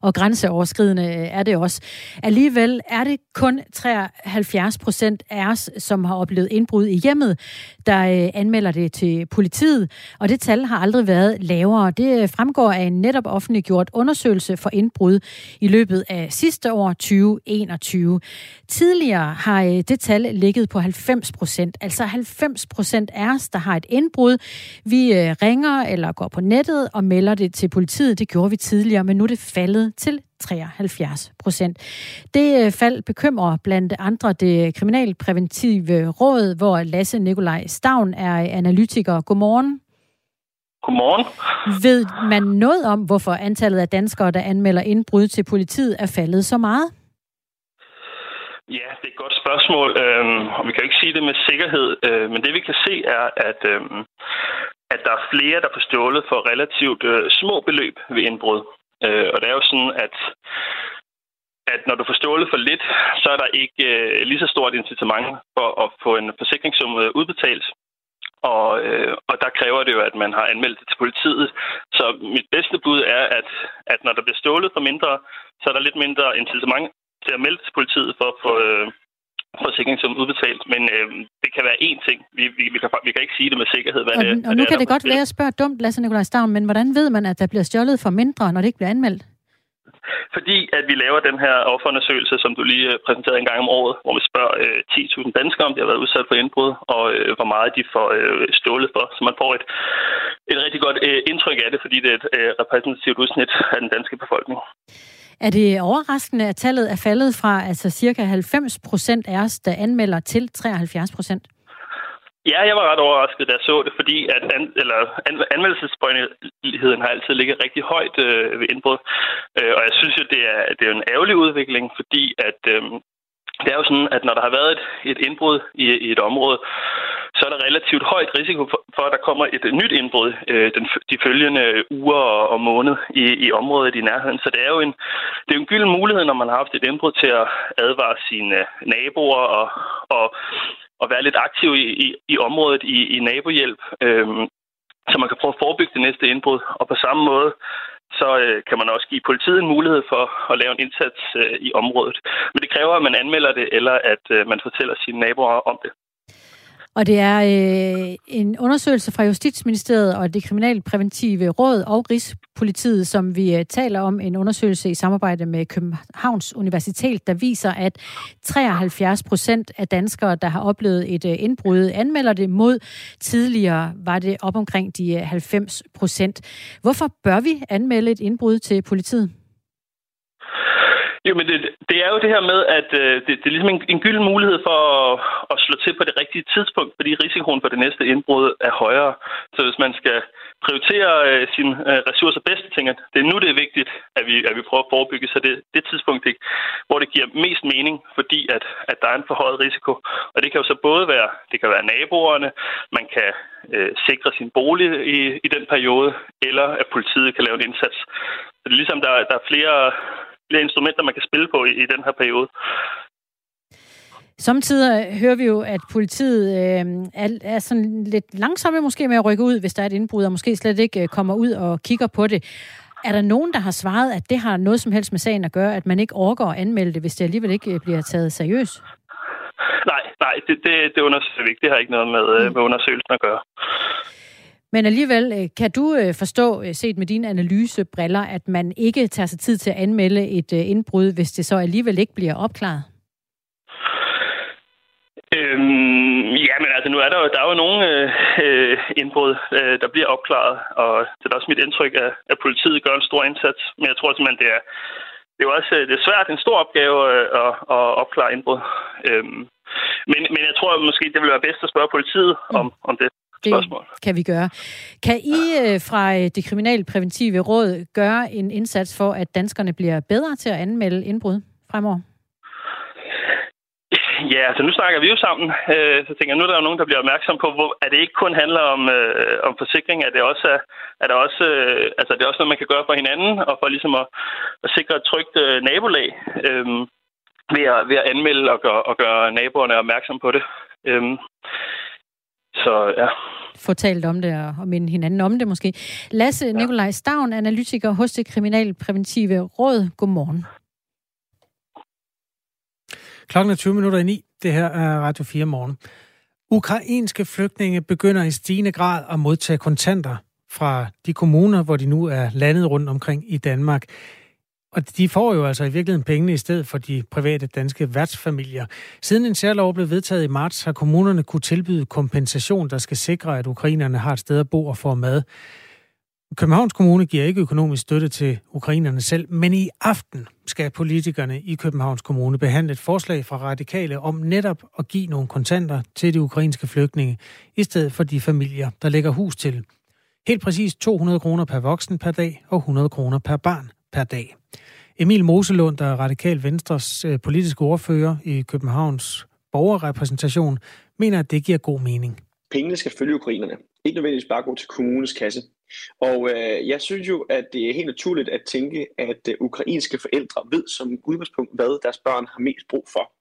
og grænseoverskridende er det også. Alligevel er det kun 73 procent af os, som har oplevet indbrud i hjemmet, der øh, anmelder det til politiet, og det tal har aldrig været lavere. Det øh, fremgår af en netop offentliggjort undersøgelse for indbrud i løbet af sidste år 2021. Tidligere har øh, det tal ligget på 90 procent, altså 90 procent af os, der har et indbrud. Vi ringer eller går på nettet og melder det til politiet. Det gjorde vi tidligere, men nu er det faldet til 73 procent. Det øh, fald bekymrer blandt andre det kriminalpræventive råd, hvor Lasse Nikolaj Stavn er analytiker. Godmorgen. Godmorgen. Ved man noget om, hvorfor antallet af danskere, der anmelder indbrud til politiet, er faldet så meget? Ja, det er et godt spørgsmål, øhm, og vi kan ikke sige det med sikkerhed, øh, men det vi kan se er, at, øhm, at der er flere, der får stjålet for relativt øh, små beløb ved indbrud. Øh, og det er jo sådan, at at når du får stjålet for lidt, så er der ikke øh, lige så stort incitament for at få en forsikringssum udbetalt. Og, øh, og der kræver det jo, at man har anmeldt det til politiet. Så mit bedste bud er, at, at når der bliver stjålet for mindre, så er der lidt mindre incitament til at melde til politiet for at få øh, forsikringssum udbetalt. Men øh, det kan være én ting. Vi, vi, vi, kan, vi kan ikke sige det med sikkerhed, hvad og, det, og hvad nu det kan er, det godt være at spørge dumt, Lasse Nikolaj Stavn, men hvordan ved man, at der bliver stjålet for mindre, når det ikke bliver anmeldt? Fordi at vi laver den her offerundersøgelse, som du lige øh, præsenterede en gang om året, hvor vi spørger øh, 10.000 danskere, om de har været udsat for indbrud, og øh, hvor meget de får øh, stjålet for. Så man får et, et rigtig godt øh, indtryk af det, fordi det er et øh, repræsentativt udsnit af den danske befolkning. Er det overraskende, at tallet er faldet fra altså cirka 90 procent af os, der anmelder til 73 procent? Ja, jeg var ret overrasket, da jeg så det, fordi at an, eller an, anmeldelsesbøjeligheden har altid ligget rigtig højt øh, ved indbrud. Øh, og jeg synes jo, det er, det er en ærgerlig udvikling, fordi at øh, det er jo sådan, at når der har været et, et indbrud i, i et område, så er der relativt højt risiko for, for at der kommer et nyt indbrud øh, den, de følgende uger og, og måned i, i området i nærheden. Så det er jo en, det er en gylden mulighed, når man har haft et indbrud til at advare sine naboer og, og, og være lidt aktiv i, i, i området i, i nabohjælp, øh, så man kan prøve at forebygge det næste indbrud. Og på samme måde, så øh, kan man også give politiet en mulighed for at lave en indsats øh, i området. Men det kræver, at man anmelder det, eller at øh, man fortæller sine naboer om det. Og det er øh, en undersøgelse fra Justitsministeriet og det kriminalpræventive råd og Rigspolitiet, som vi øh, taler om. En undersøgelse i samarbejde med Københavns Universitet, der viser, at 73 procent af danskere, der har oplevet et øh, indbrud, anmelder det mod. Tidligere var det op omkring de øh, 90 procent. Hvorfor bør vi anmelde et indbrud til politiet? Jo, men det, det er jo det her med, at øh, det, det er ligesom en, en gylden mulighed for at, at slå til på det rigtige tidspunkt, fordi risikoen for det næste indbrud er højere. Så hvis man skal prioritere øh, sine øh, ressourcer bedst, tænker jeg, det er nu, det er vigtigt, at vi, at vi prøver at forebygge, så det, det tidspunkt, det, hvor det giver mest mening, fordi at, at der er en forhøjet risiko. Og det kan jo så både være, det kan være naboerne, man kan øh, sikre sin bolig i, i den periode, eller at politiet kan lave en indsats. Så det er ligesom, der, der er flere flere instrumenter, man kan spille på i, i den her periode. Samtidig hører vi jo, at politiet øh, er, er sådan lidt langsomme måske med at rykke ud, hvis der er et indbrud, og måske slet ikke øh, kommer ud og kigger på det. Er der nogen, der har svaret, at det har noget som helst med sagen at gøre, at man ikke overgår at anmelde det, hvis det alligevel ikke øh, bliver taget seriøst? Nej, nej, det, det, det undersøger vi ikke. Det har ikke noget med, mm. med undersøgelsen at gøre. Men alligevel, øh, kan du øh, forstå, øh, set med dine analysebriller, at man ikke tager sig tid til at anmelde et indbrud, hvis det så alligevel ikke bliver opklaret? Øhm, ja, men altså nu er der jo, der er jo nogle øh, indbrud, øh, der bliver opklaret, og det er også mit indtryk, at, at politiet gør en stor indsats. Men jeg tror simpelthen, det er, det er jo også det er svært, en stor opgave øh, at, at opklare indbrud. Øhm, men, men jeg tror måske, det vil være bedst at spørge politiet om, om det det spørgsmål. kan vi gøre. Kan I øh, fra øh, det kriminalpræventive råd gøre en indsats for, at danskerne bliver bedre til at anmelde indbrud fremover? Ja, altså nu snakker vi jo sammen, øh, så tænker jeg, nu er der jo nogen, der bliver opmærksom på, hvor, at det ikke kun handler om, øh, om forsikring, at det også er, at det også, øh, altså det er også noget, man kan gøre for hinanden, og for ligesom at, at sikre et trygt øh, nabolag, øh, ved, at, ved at anmelde og gøre, og gøre naboerne opmærksom på det. Øh, så ja. Få talt om det og, minde hinanden om det måske. Lasse ja. Nikolaj Stavn, analytiker hos det kriminalpræventive råd. Godmorgen. Klokken er 20 minutter i ni. Det her er Radio 4 morgen. Ukrainske flygtninge begynder i stigende grad at modtage kontanter fra de kommuner, hvor de nu er landet rundt omkring i Danmark. Og de får jo altså i virkeligheden pengene i stedet for de private danske værtsfamilier. Siden en særlov blev vedtaget i marts, har kommunerne kunne tilbyde kompensation, der skal sikre, at ukrainerne har et sted at bo og få mad. Københavns Kommune giver ikke økonomisk støtte til ukrainerne selv, men i aften skal politikerne i Københavns Kommune behandle et forslag fra radikale om netop at give nogle kontanter til de ukrainske flygtninge, i stedet for de familier, der lægger hus til. Helt præcis 200 kroner per voksen per dag og 100 kroner per barn per dag. Emil Moselund, der er Radikal Venstres øh, politiske ordfører i Københavns borgerrepræsentation, mener, at det giver god mening. Pengene skal følge ukrainerne. Ikke nødvendigvis bare gå til kommunens kasse. Og øh, jeg synes jo, at det er helt naturligt at tænke, at øh, ukrainske forældre ved som udgangspunkt, hvad deres børn har mest brug for.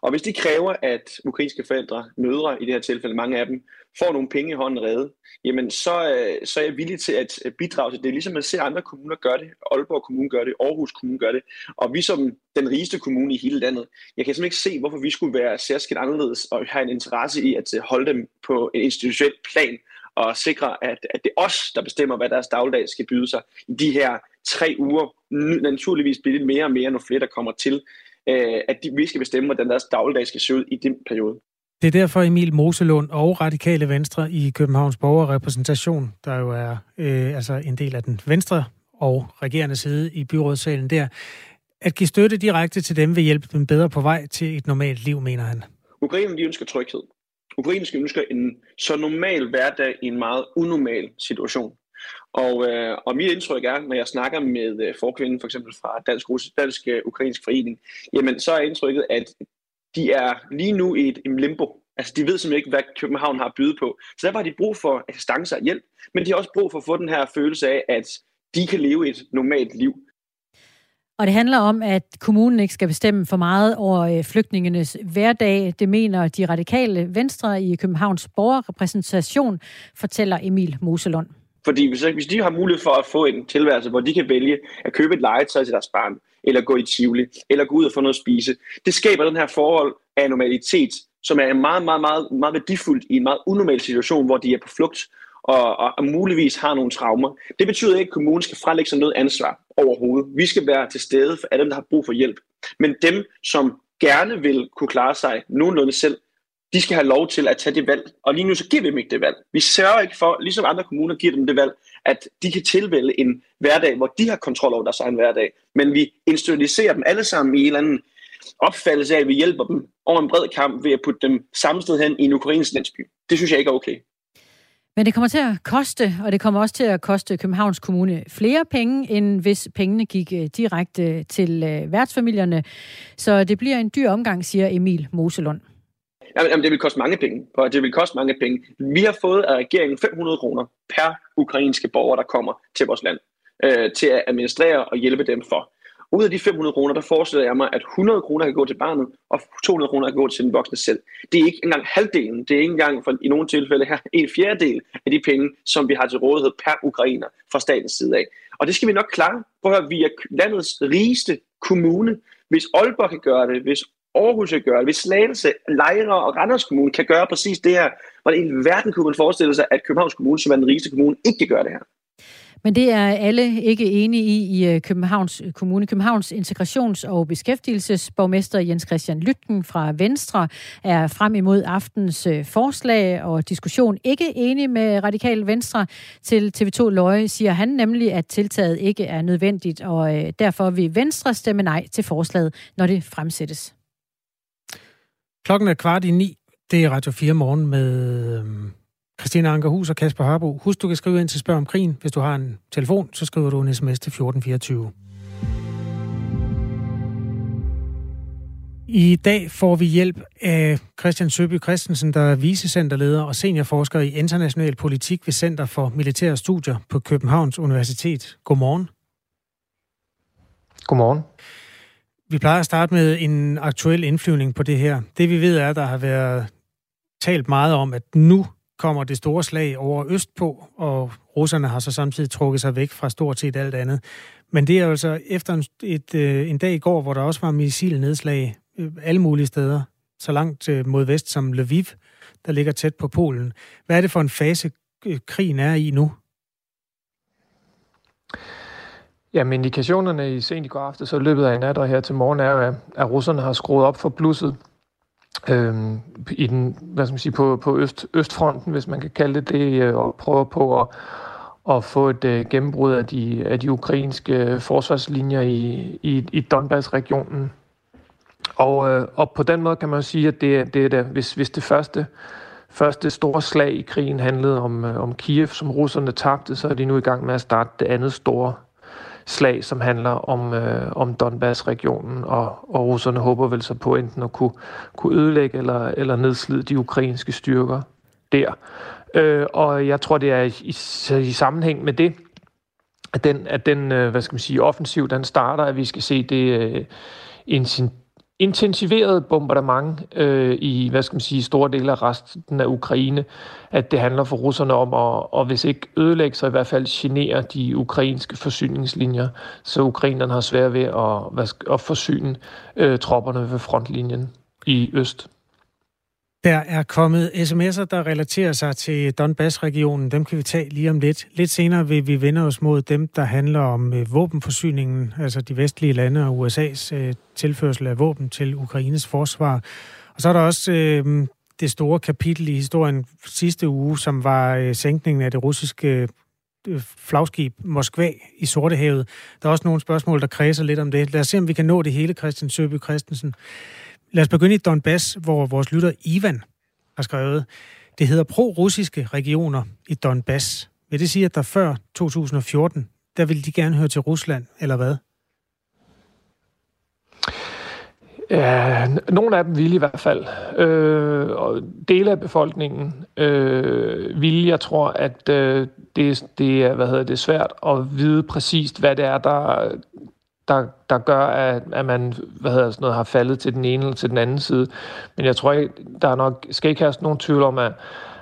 Og hvis de kræver, at ukrainske forældre, mødre i det her tilfælde, mange af dem, får nogle penge i hånden reddet, jamen så, øh, så er jeg villig til at bidrage til det, ligesom man ser andre kommuner gøre det. Aalborg Kommune gør det, Aarhus Kommune gør det, og vi som den rigeste kommune i hele landet, jeg kan simpelthen ikke se, hvorfor vi skulle være særskilt anderledes og have en interesse i at øh, holde dem på en institutionel plan, og sikre, at, at det er os, der bestemmer, hvad deres dagligdag skal byde sig i de her tre uger. Naturligvis bliver det mere og mere, når flere der kommer til, øh, at de, vi skal bestemme, hvordan deres dagligdag skal se ud i den periode. Det er derfor Emil Moselund og Radikale Venstre i Københavns Borgerrepræsentation, der jo er øh, altså en del af den venstre og regerende side i byrådssalen der, at give støtte direkte til dem vil hjælpe dem bedre på vej til et normalt liv, mener han. Ukraine de ønsker tryghed. Ukrainske ønsker en så normal hverdag i en meget unormal situation. Og, øh, og mit indtryk er, når jeg snakker med øh, forkvinden, for eksempel fra Dansk, Dansk øh, Ukrainsk Forening, jamen så er indtrykket, at de er lige nu i et, limbo. Altså de ved simpelthen ikke, hvad København har at byde på. Så derfor har de brug for assistance og hjælp, men de har også brug for at få den her følelse af, at de kan leve et normalt liv. Og det handler om, at kommunen ikke skal bestemme for meget over øh, flygtningenes hverdag. Det mener de radikale venstre i Københavns borgerrepræsentation, fortæller Emil Moselund. Fordi hvis, hvis de har mulighed for at få en tilværelse, hvor de kan vælge at købe et legetøj til deres barn, eller gå i Tivoli, eller gå ud og få noget at spise, det skaber den her forhold af normalitet, som er meget, meget, meget, meget værdifuldt i en meget unormal situation, hvor de er på flugt og, og, og muligvis har nogle traumer. Det betyder ikke, at kommunen skal frelægge sig noget ansvar overhovedet. Vi skal være til stede for alle dem, der har brug for hjælp. Men dem, som gerne vil kunne klare sig nogenlunde selv, de skal have lov til at tage det valg. Og lige nu så giver vi dem ikke det valg. Vi sørger ikke for, ligesom andre kommuner giver dem det valg, at de kan tilvælge en hverdag, hvor de har kontrol over deres egen hverdag. Men vi institutionaliserer dem alle sammen i en eller anden opfattelse af, at vi hjælper dem over en bred kamp ved at putte dem samme sted hen i en ukrainsk landsby. Det synes jeg ikke er okay. Men det kommer til at koste, og det kommer også til at koste Københavns Kommune flere penge, end hvis pengene gik øh, direkte til øh, værtsfamilierne. Så det bliver en dyr omgang, siger Emil Moselund. Jamen, det vil koste mange penge, og det vil koste mange penge. Vi har fået af regeringen 500 kroner per ukrainske borger, der kommer til vores land, øh, til at administrere og hjælpe dem for. Ud af de 500 kroner, der forestiller jeg mig, at 100 kroner kan gå til barnet, og 200 kroner kan gå til den voksne selv. Det er ikke engang halvdelen, det er ikke engang for, i nogle tilfælde her en fjerdedel af de penge, som vi har til rådighed per ukrainer fra statens side af. Og det skal vi nok klare. Prøv at høre, vi er landets rigeste kommune. Hvis Aalborg kan gøre det, hvis Aarhus kan gøre hvis Slagelse, Lejre og Randers Kommune kan gøre præcis det her, hvordan i verden kunne man forestille sig, at Københavns Kommune, som er den rigeste kommune, ikke kan gøre det her. Men det er alle ikke enige i i øh, Københavns øh, Kommune. Københavns integrations- og beskæftigelsesborgmester Jens Christian Lytten fra Venstre er frem imod aftens øh, forslag og diskussion ikke enig med Radikal Venstre til TV2 Løje, siger han nemlig, at tiltaget ikke er nødvendigt, og derfor vil Venstre stemme nej til forslaget, når det fremsættes. Klokken er kvart i ni. Det er Radio 4 morgen med øhm, Christina Ankerhus og Kasper Harbo. Husk, du kan skrive ind til Spørg om krigen. Hvis du har en telefon, så skriver du en sms til 1424. I dag får vi hjælp af Christian Søby Christensen, der er vicecenterleder og seniorforsker i international politik ved Center for Militære Studier på Københavns Universitet. Godmorgen. Godmorgen. Vi plejer at starte med en aktuel indflyvning på det her. Det vi ved er, at der har været talt meget om, at nu kommer det store slag over øst på, og russerne har så samtidig trukket sig væk fra stort set alt andet. Men det er altså efter en, et, øh, en dag i går, hvor der også var missilnedslag øh, alle mulige steder, så langt øh, mod vest som Lviv, der ligger tæt på Polen. Hvad er det for en fase, krigen er i nu? Jamen, indikationerne i sent i går aftes så løbet af nat og her til morgen er, at, at russerne har skruet op for blusset øhm, i den, hvad skal man sige, på, på øst, Østfronten, hvis man kan kalde det det, øh, og prøver på at, at få et uh, gennembrud af de, af de ukrainske øh, forsvarslinjer i, i, i Donbass-regionen. Og, øh, og på den måde kan man sige, at det, det er det, hvis, hvis det første, første store slag i krigen handlede om, øh, om Kiev, som russerne tabte, så er de nu i gang med at starte det andet store slag, som handler om, øh, om Donbass-regionen, og, og russerne håber vel så på enten at kunne, kunne ødelægge eller, eller nedslide de ukrainske styrker der. Øh, og jeg tror, det er i, i, i sammenhæng med det, at den, at den øh, hvad skal man sige, offensiv, den starter, at vi skal se det øh, intensiveret bombardement øh, i, hvad skal man sige, store dele af resten af Ukraine, at det handler for russerne om at, og hvis ikke ødelægge, så i hvert fald genere de ukrainske forsyningslinjer, så ukrainerne har svært ved at, hvad, at forsyne øh, tropperne ved frontlinjen i øst. Der er kommet sms'er, der relaterer sig til Donbass-regionen. Dem kan vi tage lige om lidt. Lidt senere vil vi vende os mod dem, der handler om øh, våbenforsyningen, altså de vestlige lande og USA's øh, tilførsel af våben til Ukraines forsvar. Og så er der også øh, det store kapitel i historien sidste uge, som var øh, sænkningen af det russiske øh, flagskib Moskva i Sortehavet. Der er også nogle spørgsmål, der kredser lidt om det. Lad os se, om vi kan nå det hele, Christian Søby Christensen. Lad os begynde i Donbass, hvor vores lytter Ivan har skrevet, det hedder pro-russiske regioner i Donbass. Vil det sige, at der før 2014, der ville de gerne høre til Rusland, eller hvad? Ja, nogle af dem vil i hvert fald. Øh, og dele af befolkningen øh, vil, jeg tror, at øh, det, det, er, hvad hedder det, svært at vide præcist, hvad det er, der der, der gør, at, at man hvad hedder sådan noget, har faldet til den ene eller til den anden side. Men jeg tror ikke, der er nok, skal ikke have nogen tvivl om, at,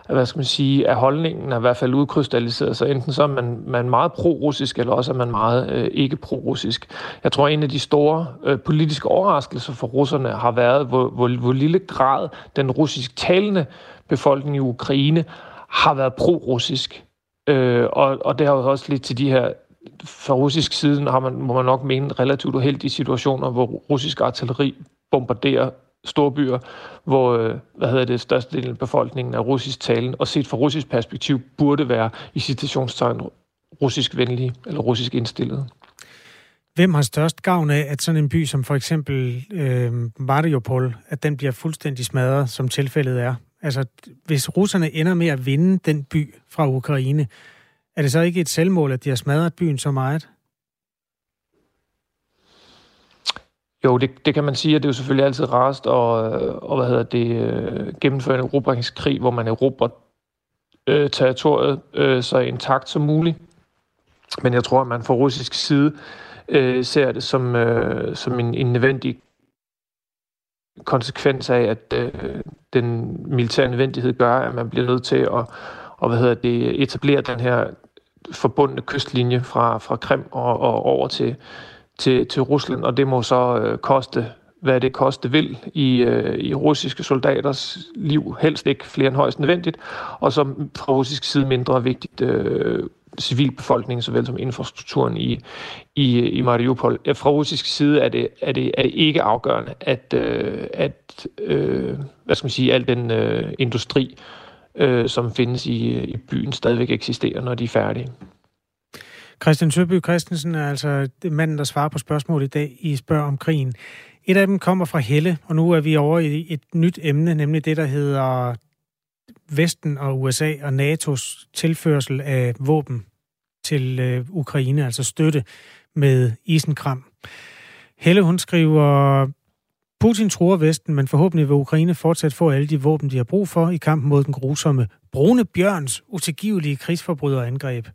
at, hvad skal man sige, at holdningen er i hvert fald udkrystalliseret. Så enten så er man, man meget pro-russisk, eller også er man meget øh, ikke pro-russisk. Jeg tror, en af de store øh, politiske overraskelser for russerne har været, hvor, hvor, hvor lille grad den russisk talende befolkning i Ukraine har været pro-russisk. Øh, og, og det har jo også lidt til de her fra russisk side har man, må man nok mene relativt uheldige situationer, hvor russisk artilleri bombarderer storbyer, hvor øh, hvad hedder det, størstedelen af befolkningen er russisk talen, og set fra russisk perspektiv burde være i citationstegn russisk venlige eller russisk indstillede. Hvem har størst gavn af, at sådan en by som for eksempel øh, Mariupol, at den bliver fuldstændig smadret, som tilfældet er? Altså, hvis russerne ender med at vinde den by fra Ukraine, er det så ikke et selvmål, at de har smadret byen så meget? Jo, det, det kan man sige, at det er jo selvfølgelig altid rast og, og hvad hedder det, øh, gennemføre en erobringskrig, hvor man erobrer øh, territoriet øh, så intakt som muligt. Men jeg tror, at man fra russisk side øh, ser det som, øh, som en, en nødvendig konsekvens af, at øh, den militære nødvendighed gør, at man bliver nødt til at og, hvad hedder det, etablere den her forbundne kystlinje fra, fra Krim og, og over til, til, til Rusland, og det må så øh, koste, hvad det koste vil i, øh, i russiske soldaters liv, helst ikke flere end højst nødvendigt, og så fra russisk side mindre vigtigt øh, civilbefolkningen, såvel som infrastrukturen i, i, i Mariupol. Fra russisk side er det, er det, er det ikke afgørende, at, øh, at øh, hvad skal man sige, al den øh, industri, øh, som findes i, i byen, stadigvæk eksisterer, når de er færdige. Christian Søby Christensen er altså manden, der svarer på spørgsmål i dag i Spørg om krigen. Et af dem kommer fra Helle, og nu er vi over i et nyt emne, nemlig det, der hedder Vesten og USA og NATO's tilførsel af våben til øh, Ukraine, altså støtte med isenkram. Helle, hun skriver, Putin truer Vesten, men forhåbentlig vil Ukraine fortsat få alle de våben, de har brug for i kampen mod den grusomme brune bjørns utilgivelige krigsforbryderangreb.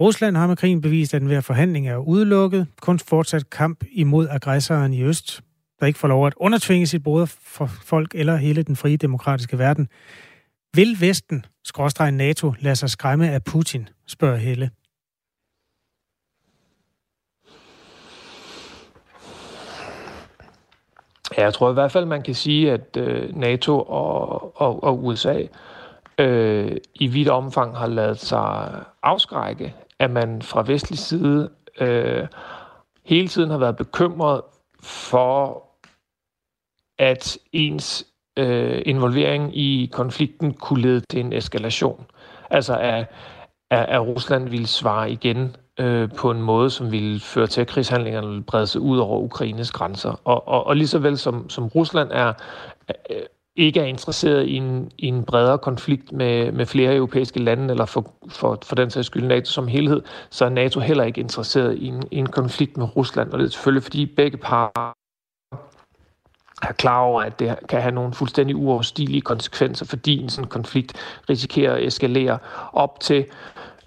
Rusland har med krigen bevist, at den ved forhandling er udelukket. Kun fortsat kamp imod aggressoren i øst, der ikke får lov at undertvinge sit for folk eller hele den frie demokratiske verden. Vil Vesten, skråstrej NATO, lade sig skræmme af Putin, spørger Helle. Ja, jeg tror i hvert fald, man kan sige, at øh, NATO og, og, og USA øh, i vidt omfang har lavet sig afskrække, at man fra vestlig side øh, hele tiden har været bekymret for, at ens øh, involvering i konflikten kunne lede til en eskalation. Altså at, at, at Rusland ville svare igen øh, på en måde, som ville føre til, at krigshandlingerne ville brede sig ud over Ukraines grænser. Og, og, og lige så vel som, som Rusland er, øh, ikke er interesseret i en, i en bredere konflikt med, med flere europæiske lande, eller for, for, for den sags skyld NATO som helhed, så er NATO heller ikke interesseret i en, i en konflikt med Rusland. Og det er selvfølgelig, fordi begge parter er klar over, at det kan have nogle fuldstændig uoverstigelige konsekvenser, fordi en sådan konflikt risikerer at eskalere op til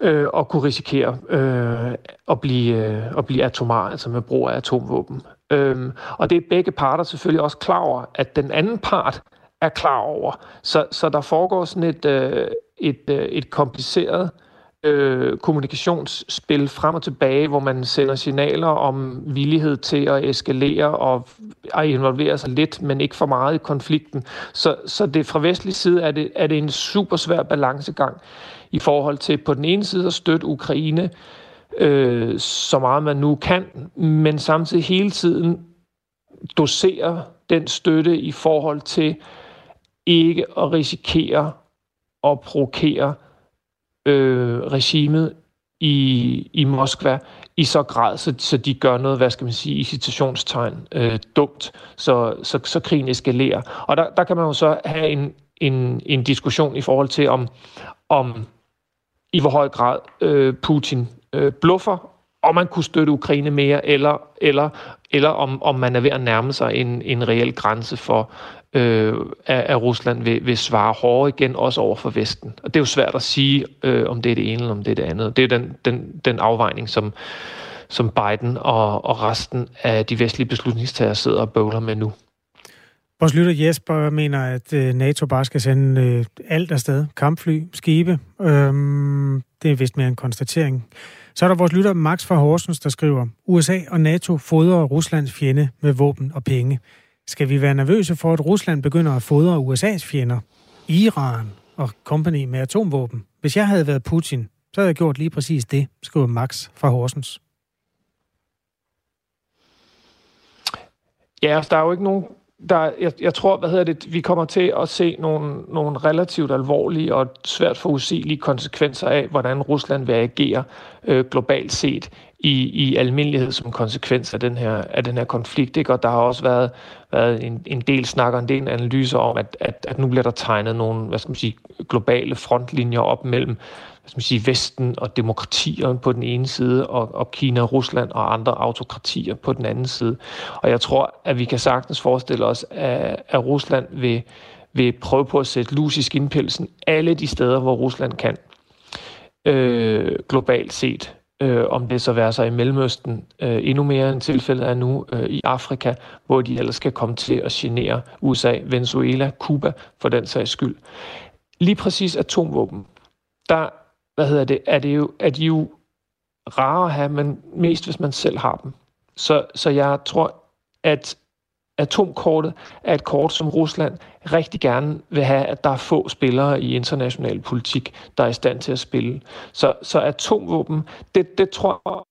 øh, og kunne risikere øh, at, blive, øh, at blive atomar, altså med brug af atomvåben. Øhm, og det er begge parter selvfølgelig også klar over, at den anden part er klar over. Så, så der foregår sådan et, øh, et, øh, et kompliceret øh, kommunikationsspil frem og tilbage, hvor man sender signaler om villighed til at eskalere og at involvere sig lidt, men ikke for meget i konflikten. Så, så det fra vestlig side er det, er det en super svær balancegang i forhold til på den ene side at støtte Ukraine øh, så meget man nu kan, men samtidig hele tiden dosere den støtte i forhold til ikke at risikere at provokere øh, regimet i, i Moskva i så grad, så, så de gør noget, hvad skal man sige, i citationstegn øh, dumt, så, så, så krigen eskalerer. Og der, der kan man jo så have en, en, en diskussion i forhold til, om, om i hvor høj grad øh, Putin øh, bluffer, om man kunne støtte Ukraine mere, eller, eller, eller om, om man er ved at nærme sig en, en reel grænse for, øh, at, at Rusland vil, vil svare hårdere igen, også over for Vesten. Og det er jo svært at sige, øh, om det er det ene eller om det er det andet. Det er den, den, den afvejning, som, som Biden og, og resten af de vestlige beslutningstagere sidder og bøvler med nu. Vores lytter Jesper mener, at øh, NATO bare skal sende øh, alt afsted. Kampfly, skibe. Øhm, det er vist mere en konstatering. Så er der vores lytter Max fra Horsens, der skriver, USA og NATO fodrer Ruslands fjende med våben og penge. Skal vi være nervøse for, at Rusland begynder at fodre USA's fjender? Iran og company med atomvåben. Hvis jeg havde været Putin, så havde jeg gjort lige præcis det, skriver Max fra Horsens. Ja, altså, der er jo ikke nogen der, jeg, jeg tror, hvad hedder det, vi kommer til at se nogle, nogle relativt alvorlige og svært forudsigelige konsekvenser af, hvordan Rusland vil agere øh, globalt set i, i almindelighed som konsekvens af den her, af den her konflikt. Ikke? Og der har også været, været en, en del snak og en del analyser om, at, at, at nu bliver der tegnet nogle hvad skal man sige, globale frontlinjer op mellem hvad skal man sige, Vesten og demokratierne på den ene side, og, og Kina, Rusland og andre autokratier på den anden side. Og jeg tror, at vi kan sagtens forestille os, at, at Rusland vil, vil prøve på at sætte lus i skinpelsen alle de steder, hvor Rusland kan, øh, globalt set. Øh, om det så være sig i Mellemøsten, øh, endnu mere end tilfældet er nu øh, i Afrika, hvor de ellers skal komme til at genere USA, Venezuela, Cuba for den sags skyld. Lige præcis atomvåben, der hvad hedder det, er, det jo, er de jo rare at have, men mest hvis man selv har dem. Så, så jeg tror, at atomkortet er et kort, som Rusland rigtig gerne vil have, at der er få spillere i international politik, der er i stand til at spille. Så, så atomvåben, det, det tror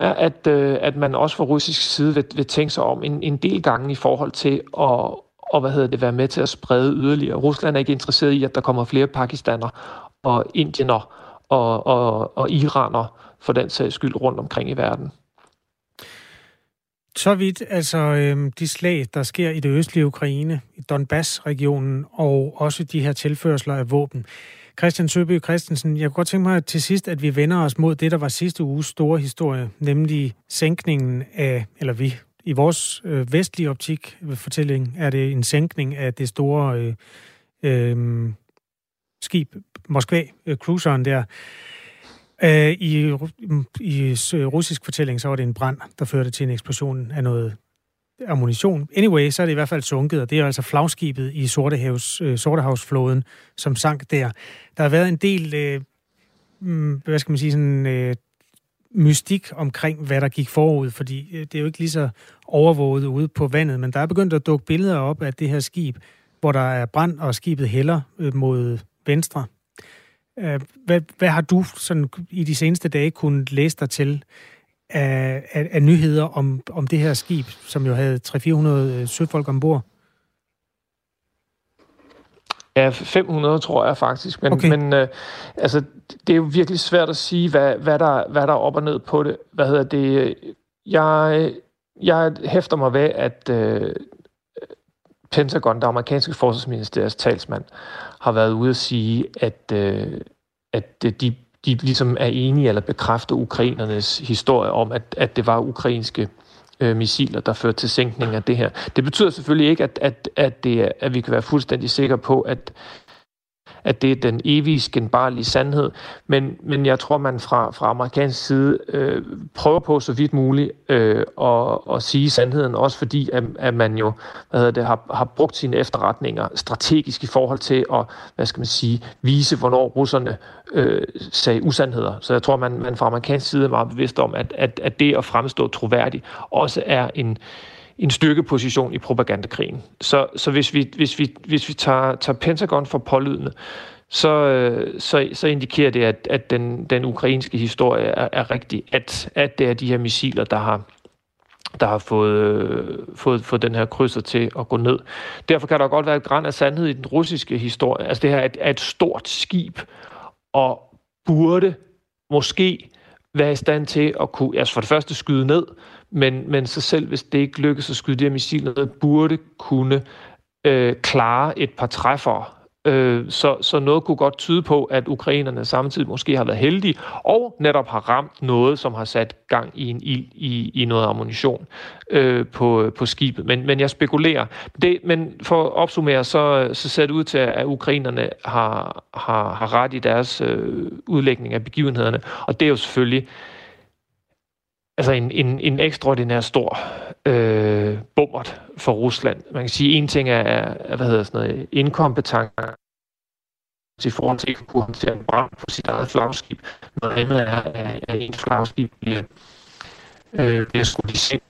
jeg, at, øh, at man også fra russisk side vil, vil tænke sig om en, en del gange i forhold til at og hvad hedder det, være med til at sprede yderligere. Rusland er ikke interesseret i, at der kommer flere pakistaner og indiener og, og, og iraner for den sags skyld rundt omkring i verden. Så vidt altså øh, de slag, der sker i det østlige Ukraine, i Donbass-regionen, og også de her tilførsler af våben. Christian Søby Christensen, jeg kunne godt tænke mig til sidst, at vi vender os mod det, der var sidste uges store historie, nemlig sænkningen af, eller vi, i vores øh, vestlige optik øh, fortælling, er det en sænkning af det store øh, øh, skib, Moskva-cruiseren øh, der. Øh, I, mm, I øh, russisk fortælling, så var det en brand, der førte til en eksplosion af noget ammunition. Anyway, så er det i hvert fald sunket, og det er altså flagskibet i Sortehavs, øh, Sortehavsflåden, som sank der. Der har været en del, øh, mm, hvad skal man sige, sådan, øh, mystik omkring, hvad der gik forud, fordi øh, det er jo ikke lige så overvåget ude på vandet, men der er begyndt at dukke billeder op af det her skib, hvor der er brand, og skibet hælder øh, mod venstre. Øh, hvad, hvad har du sådan i de seneste dage kunnet læse dig til af, af, af nyheder om, om det her skib, som jo havde 300-400 øh, søfolk ombord? Ja, 500 tror jeg faktisk, men, okay. men øh, altså, det er jo virkelig svært at sige, hvad, hvad, der, hvad der er op og ned på det. Hvad hedder det? Jeg, jeg hæfter mig ved, at øh, Pentagon, der amerikanske forsvarsministeriets talsmand, har været ude at sige, at, øh, at de, de ligesom er enige eller bekræfter ukrainernes historie om, at, at det var ukrainske øh, missiler, der førte til sænkning af det her. Det betyder selvfølgelig ikke, at, at, at, det, at vi kan være fuldstændig sikre på, at, at det er den evige skinbarlige sandhed. Men, men jeg tror, man fra, fra amerikansk side øh, prøver på så vidt muligt øh, at, at sige sandheden, også fordi at, at man jo hvad hedder det, har, har brugt sine efterretninger strategisk i forhold til at hvad skal man sige, vise, hvornår russerne øh, sagde usandheder. Så jeg tror, man, man fra amerikansk side er meget bevidst om, at, at, at det at fremstå troværdig også er en en styrkeposition i propagandakrigen. Så, så hvis vi, hvis vi, hvis vi tager, tager Pentagon for pålydende, så, øh, så, så indikerer det, at, at den, den ukrainske historie er, er rigtig, at, at det er de her missiler, der har, der har fået, øh, fået, fået den her krydser til at gå ned. Derfor kan der godt være et græn af sandhed i den russiske historie. Altså det her er et, er et stort skib, og burde måske være i stand til at kunne, altså for det første skyde ned, men, men så selv hvis det ikke lykkes at skyde de her missiler ned, burde kunne øh, klare et par træffere. Øh, så, så noget kunne godt tyde på, at ukrainerne samtidig måske har været heldige, og netop har ramt noget, som har sat gang i en ild i, i noget ammunition øh, på, på skibet. Men, men jeg spekulerer. Det, men for at opsummere, så, så ser det ud til, at ukrainerne har, har, har ret i deres øh, udlægning af begivenhederne, og det er jo selvfølgelig altså en, en, en ekstraordinær stor øh, bummert for Rusland. Man kan sige, at en ting er, er hvad hedder sådan noget, inkompetence i forhold til at kunne håndtere en brand på sit eget flagskib. Noget andet er, at, ens flagskib bliver, øh, bliver skudt i sind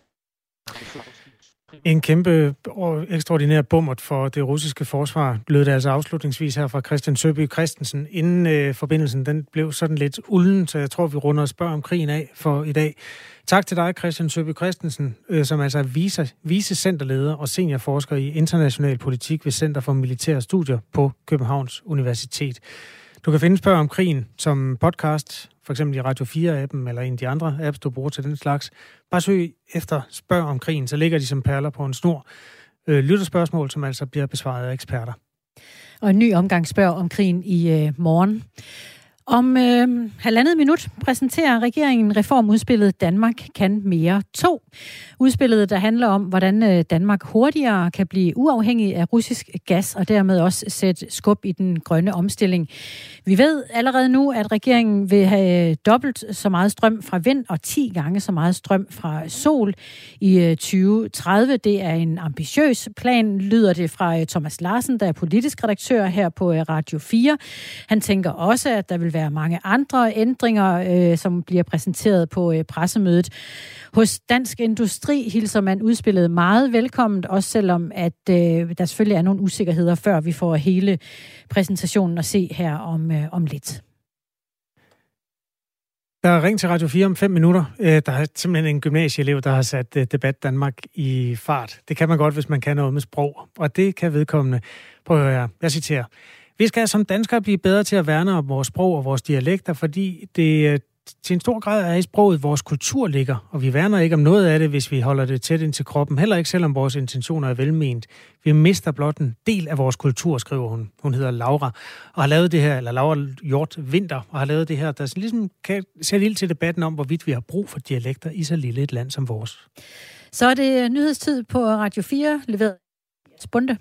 en kæmpe og ekstraordinær bummert for det russiske forsvar lød det altså afslutningsvis her fra Christian Søby Christensen. Inden øh, forbindelsen den blev sådan lidt ulden, så jeg tror, vi runder og spørger om krigen af for i dag. Tak til dig, Christian Søby Christensen, øh, som altså er vice, vice centerleder og seniorforsker i international politik ved Center for Militære Studier på Københavns Universitet. Du kan finde Spørg om krigen som podcast, for eksempel i Radio 4-appen eller en af de andre apps, du bruger til den slags. Bare søg efter Spørg om krigen, så ligger de som perler på en snor. Øh, lytterspørgsmål, som altså bliver besvaret af eksperter. Og en ny omgang spørg om krigen i øh, morgen. Om øh, halvandet minut præsenterer regeringen reformudspillet Danmark kan mere 2. Udspillet, der handler om, hvordan øh, Danmark hurtigere kan blive uafhængig af russisk gas og dermed også sætte skub i den grønne omstilling. Vi ved allerede nu, at regeringen vil have øh, dobbelt så meget strøm fra vind og 10 gange så meget strøm fra sol i øh, 2030. Det er en ambitiøs plan, lyder det fra Thomas Larsen, der er politisk redaktør her på Radio 4. Han tænker også, at der vil være mange andre ændringer, øh, som bliver præsenteret på øh, pressemødet. Hos Dansk Industri hilser man udspillet meget velkomment, også selvom at øh, der selvfølgelig er nogle usikkerheder, før vi får hele præsentationen at se her om, øh, om lidt. Der er ring til Radio 4 om fem minutter. Øh, der er simpelthen en gymnasieelev, der har sat øh, Debat Danmark i fart. Det kan man godt, hvis man kan noget med sprog. Og det kan vedkommende. Prøv at høre her. Jeg citerer. Vi skal som danskere blive bedre til at værne om vores sprog og vores dialekter, fordi det øh, til en stor grad er i sproget, vores kultur ligger, og vi værner ikke om noget af det, hvis vi holder det tæt ind til kroppen, heller ikke selvom vores intentioner er velment. Vi mister blot en del af vores kultur, skriver hun. Hun hedder Laura, og har lavet det her, eller Laura Hjort Vinter, og har lavet det her, der ligesom kan sætte ild til debatten om, hvorvidt vi har brug for dialekter i så lille et land som vores. Så er det øh, nyhedstid på Radio 4, leveret Spunde.